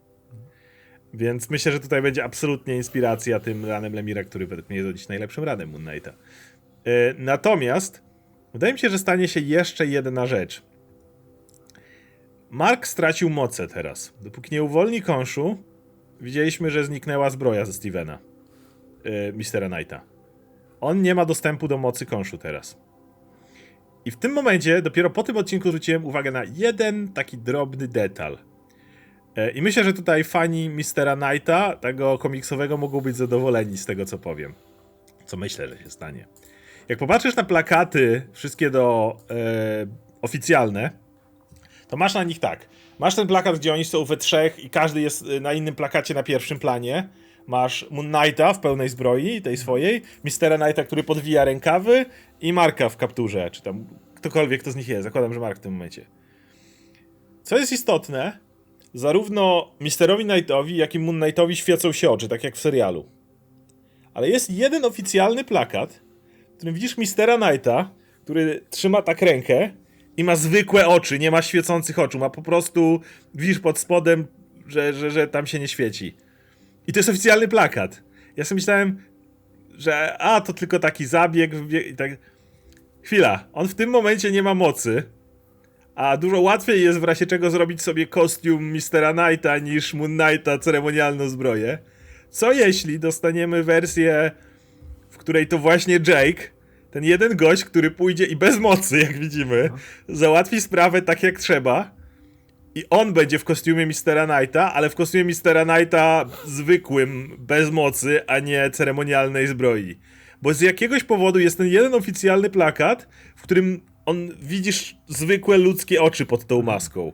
Więc myślę, że tutaj będzie absolutnie inspiracja tym ranem Lemira, który według mnie jest dziś najlepszym ranem Moon Knighta. E, natomiast wydaje mi się, że stanie się jeszcze jedna rzecz. Mark stracił moce teraz. Dopóki nie uwolni kąszu, widzieliśmy, że zniknęła zbroja ze Stevena, yy, Mistera Knighta. On nie ma dostępu do mocy kąszu teraz. I w tym momencie, dopiero po tym odcinku zwróciłem uwagę na jeden taki drobny detal. E, I myślę, że tutaj fani Mistera Knighta, tego komiksowego, mogą być zadowoleni z tego, co powiem. Co myślę, że się stanie. Jak popatrzysz na plakaty, wszystkie do e, oficjalne, to masz na nich tak. Masz ten plakat, gdzie oni są we trzech i każdy jest y, na innym plakacie na pierwszym planie. Masz Moon Knighta w pełnej zbroi, tej swojej, Mistera Knighta, który podwija rękawy i Marka w kapturze, czy tam ktokolwiek kto z nich jest. Zakładam, że Mark w tym momencie. Co jest istotne, zarówno Misterowi Knightowi, jak i Moon Knightowi świecą się oczy, tak jak w serialu. Ale jest jeden oficjalny plakat, w którym widzisz Mistera Knighta, który trzyma tak rękę i ma zwykłe oczy, nie ma świecących oczu, ma po prostu, widzisz pod spodem, że, że, że tam się nie świeci. I to jest oficjalny plakat. Ja sobie myślałem, że a, to tylko taki zabieg, i tak... Chwila, on w tym momencie nie ma mocy, a dużo łatwiej jest w razie czego zrobić sobie kostium Mistera Knighta niż Moon Knighta ceremonialną zbroję. Co jeśli dostaniemy wersję, w której to właśnie Jake, ten jeden gość, który pójdzie i bez mocy, jak widzimy, załatwi sprawę tak jak trzeba. I on będzie w kostiumie Mistera Knighta, ale w kostiumie Mistera Knighta zwykłym, bez mocy, a nie ceremonialnej zbroi. Bo z jakiegoś powodu jest ten jeden oficjalny plakat, w którym on widzisz zwykłe ludzkie oczy pod tą maską.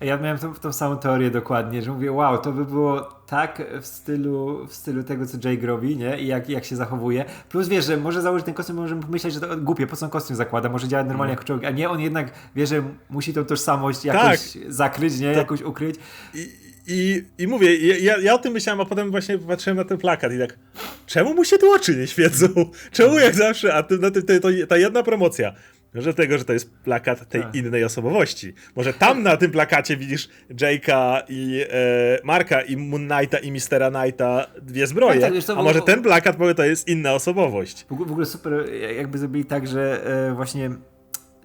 Ja miałem tą, tą samą teorię dokładnie, że mówię, wow, to by było tak w stylu, w stylu tego, co Jake robi, nie? I jak, jak się zachowuje. Plus wiesz, że może założyć ten kostium, możemy pomyśleć, że to głupie, po co on kostium zakłada, może działać normalnie jako człowiek, a nie, on jednak wie, że musi tą tożsamość jakoś zakryć, nie? Jakoś ukryć. I, i, i mówię, ja, ja o tym myślałem, a potem właśnie patrzyłem na ten plakat i tak, czemu mu się tu oczy nie świecą? (laughs) Czemu jak zawsze, a ty, na tym, to, ta jedna promocja, że tego, że to jest plakat tej Tak. innej osobowości. Może tam na tym plakacie widzisz Jake'a i e, Marka i Moon Knighta i Mistera Knighta dwie zbroje, Tak, tak, a bo- może ten plakat powie, to jest inna osobowość. W ogóle, super, jakby zrobili tak, że e, właśnie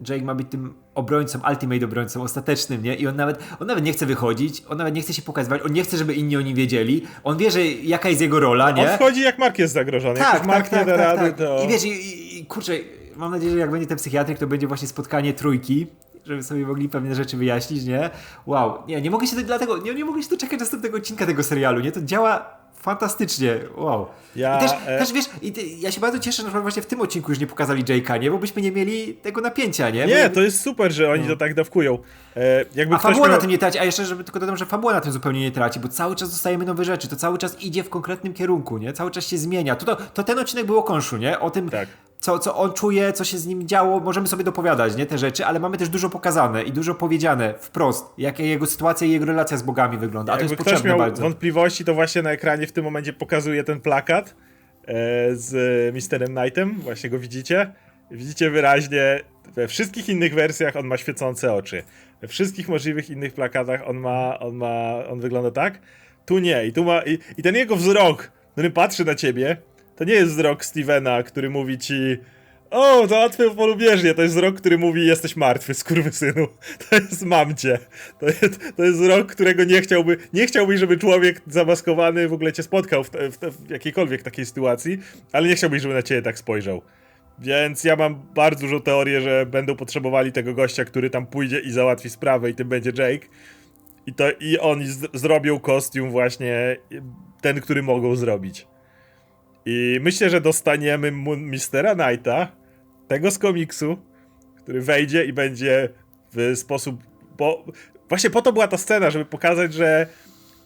Jake ma być tym obrońcą, ultimate obrońcą, ostatecznym, nie? I on nawet, on nawet nie chce wychodzić, on nawet nie chce się pokazywać, on nie chce, żeby inni o nim wiedzieli, on wie, że jaka jest jego rola, nie? On wchodzi jak Mark jest zagrożony. jak tak, Mark tak, nie tak, da tak, rady, tak. to... I wiesz, i, i kurczę, mam nadzieję, że jak będzie ten psychiatryk, to będzie właśnie spotkanie trójki, żeby sobie mogli pewne rzeczy wyjaśnić, nie? Wow, nie, nie mogę się do, dlatego, nie, nie mogę się doczekać następnego odcinka tego serialu, nie? To działa fantastycznie, wow. Ja, I też, e- też wiesz, i ty, ja się bardzo cieszę, że właśnie w tym odcinku już nie pokazali Jake'a, nie? Bo byśmy nie mieli tego napięcia, nie? Nie, Bo- to jest super, że oni to tak dawkują. E, jakby a fabuła miał... na tym nie traci, a jeszcze, żeby tylko dodam, że fabuła na tym zupełnie nie traci, bo cały czas dostajemy nowe rzeczy, to cały czas idzie w konkretnym kierunku, nie? Cały czas się zmienia. To, to, to ten odcinek był o Konszu, nie? O tym, Tak. Co, co on czuje, co się z nim działo, możemy sobie dopowiadać, nie? Te rzeczy, ale mamy też dużo pokazane i dużo powiedziane wprost, jakie jego sytuacja i jego relacja z bogami wygląda, a to Jakby jest ktoś potrzebne miał wątpliwości, to właśnie na ekranie w tym momencie pokazuje ten plakat e, z Misterem Knightem. Właśnie go widzicie. Widzicie wyraźnie, we wszystkich innych wersjach on ma świecące oczy. We wszystkich możliwych innych plakatach on ma, on ma, on wygląda tak. Tu nie. I tu ma, i, i ten jego wzrok, który patrzy na ciebie, to nie jest wzrok Stevena, który mówi ci o, załatwię polubieżnie. To jest wzrok, który mówi jesteś martwy, skurwysynu. (laughs) To jest mam cię. To jest, to jest wzrok, którego nie chciałby, nie chciałbyś, żeby człowiek zamaskowany w ogóle cię spotkał w, te, w, te, w jakiejkolwiek takiej sytuacji, ale nie chciałbyś, żeby na ciebie tak spojrzał. Więc ja mam bardzo dużą teorię, że będą potrzebowali tego gościa, który tam pójdzie i załatwi sprawę i tym będzie Jake. I, to, i oni z, zrobią kostium właśnie ten, który mogą zrobić. I myślę, że dostaniemy Mistera Knighta, tego z komiksu, który wejdzie i będzie w sposób. Bo właśnie po to była ta scena, żeby pokazać, że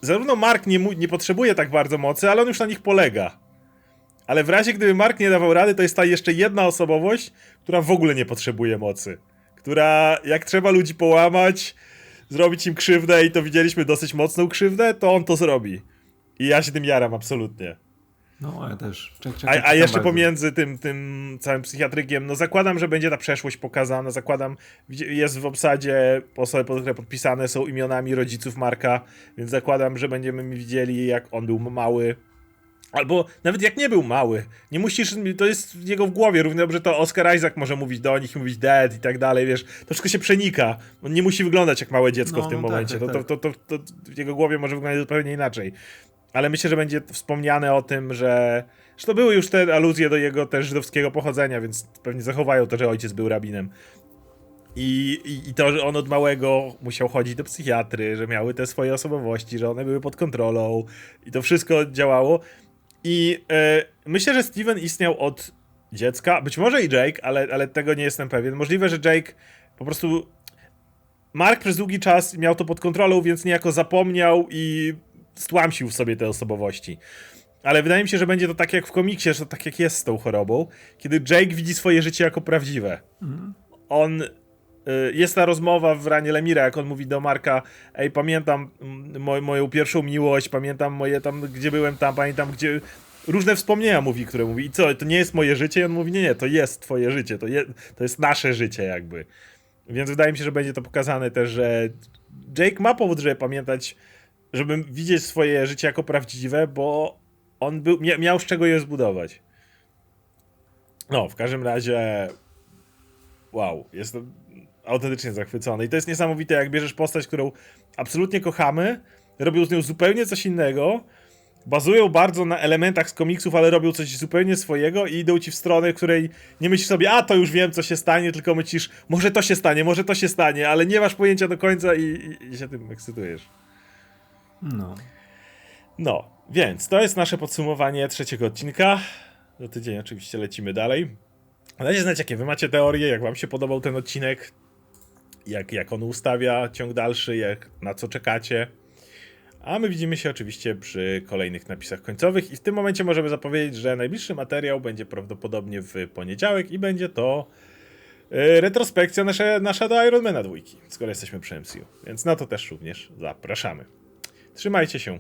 zarówno Mark nie, nie potrzebuje tak bardzo mocy, ale on już na nich polega. Ale w razie gdyby Mark nie dawał rady, to jest ta jeszcze jedna osobowość, która w ogóle nie potrzebuje mocy. Która jak trzeba ludzi połamać, zrobić im krzywdę i to widzieliśmy dosyć mocną krzywdę, to on to zrobi. I ja się tym jaram absolutnie. No, ja też. Czek, czek, A, a jeszcze bardzo. pomiędzy tym, tym całym psychiatrykiem, no zakładam, że będzie ta przeszłość pokazana, zakładam, jest w obsadzie osoby, pod- które podpisane są imionami rodziców Marka, więc zakładam, że będziemy widzieli, jak on był mały. Albo nawet jak nie był mały. Nie musisz, to jest w jego w głowie, równie dobrze to Oscar Isaac może mówić do nich, mówić dead i tak dalej, wiesz, to wszystko się przenika. On nie musi wyglądać jak małe dziecko No, w tym no tak, momencie, tak, to, to, to, to, to w jego głowie może wyglądać zupełnie inaczej. Ale myślę, że będzie wspomniane o tym, że. że to były już te aluzje do jego też żydowskiego pochodzenia, więc pewnie zachowają to, że ojciec był rabinem. I, i, I to, że on od małego musiał chodzić do psychiatry, że miały te swoje osobowości, że one były pod kontrolą i to wszystko działało. I e, myślę, że Steven istniał od dziecka, być może i Jake, ale, ale tego nie jestem pewien. Możliwe, że Jake po prostu. Mark przez długi czas miał to pod kontrolą, więc niejako zapomniał i stłamsił w sobie te osobowości. Ale wydaje mi się, że będzie to tak jak w komiksie, że tak jak jest z tą chorobą, kiedy Jake widzi swoje życie jako prawdziwe. On. y, Jest ta rozmowa w ranie Lemira, jak on mówi do Marka: Ej, pamiętam mo moją pierwszą miłość, pamiętam moje tam, gdzie byłem tam, pamiętam, gdzie. Różne wspomnienia mówi, które mówi. I co, to nie jest moje życie? I on mówi: Nie, nie, to jest twoje życie, to, je to jest nasze życie, jakby. Więc wydaje mi się, że będzie to pokazane też, że Jake ma powód, żeby pamiętać, żeby widzieć swoje życie jako prawdziwe, bo on był, mia miał z czego je zbudować. No, w każdym razie. Wow, jestem autentycznie zachwycony. I to jest niesamowite, jak bierzesz postać, którą absolutnie kochamy, robią z nią zupełnie coś innego, bazują bardzo na elementach z komiksów, ale robią coś zupełnie swojego i idą ci w stronę, w której nie myślisz sobie, a to już wiem, co się stanie, tylko myślisz, może to się stanie, może to się stanie, ale nie masz pojęcia do końca i, i, i się tym ekscytujesz. No. No, więc to jest nasze podsumowanie trzeciego odcinka. Za tydzień oczywiście lecimy dalej. Dajcie znać, jakie wy macie teorie, jak wam się podobał ten odcinek, jak, jak on ustawia ciąg dalszy, jak, na co czekacie. A my widzimy się oczywiście przy kolejnych napisach końcowych i w tym momencie możemy zapowiedzieć, że najbliższy materiał będzie prawdopodobnie w poniedziałek i będzie to yy, retrospekcja nasza, nasza do Ironmana dwójki, skoro jesteśmy przy MCU. Więc na to też również zapraszamy. Trzymajcie się.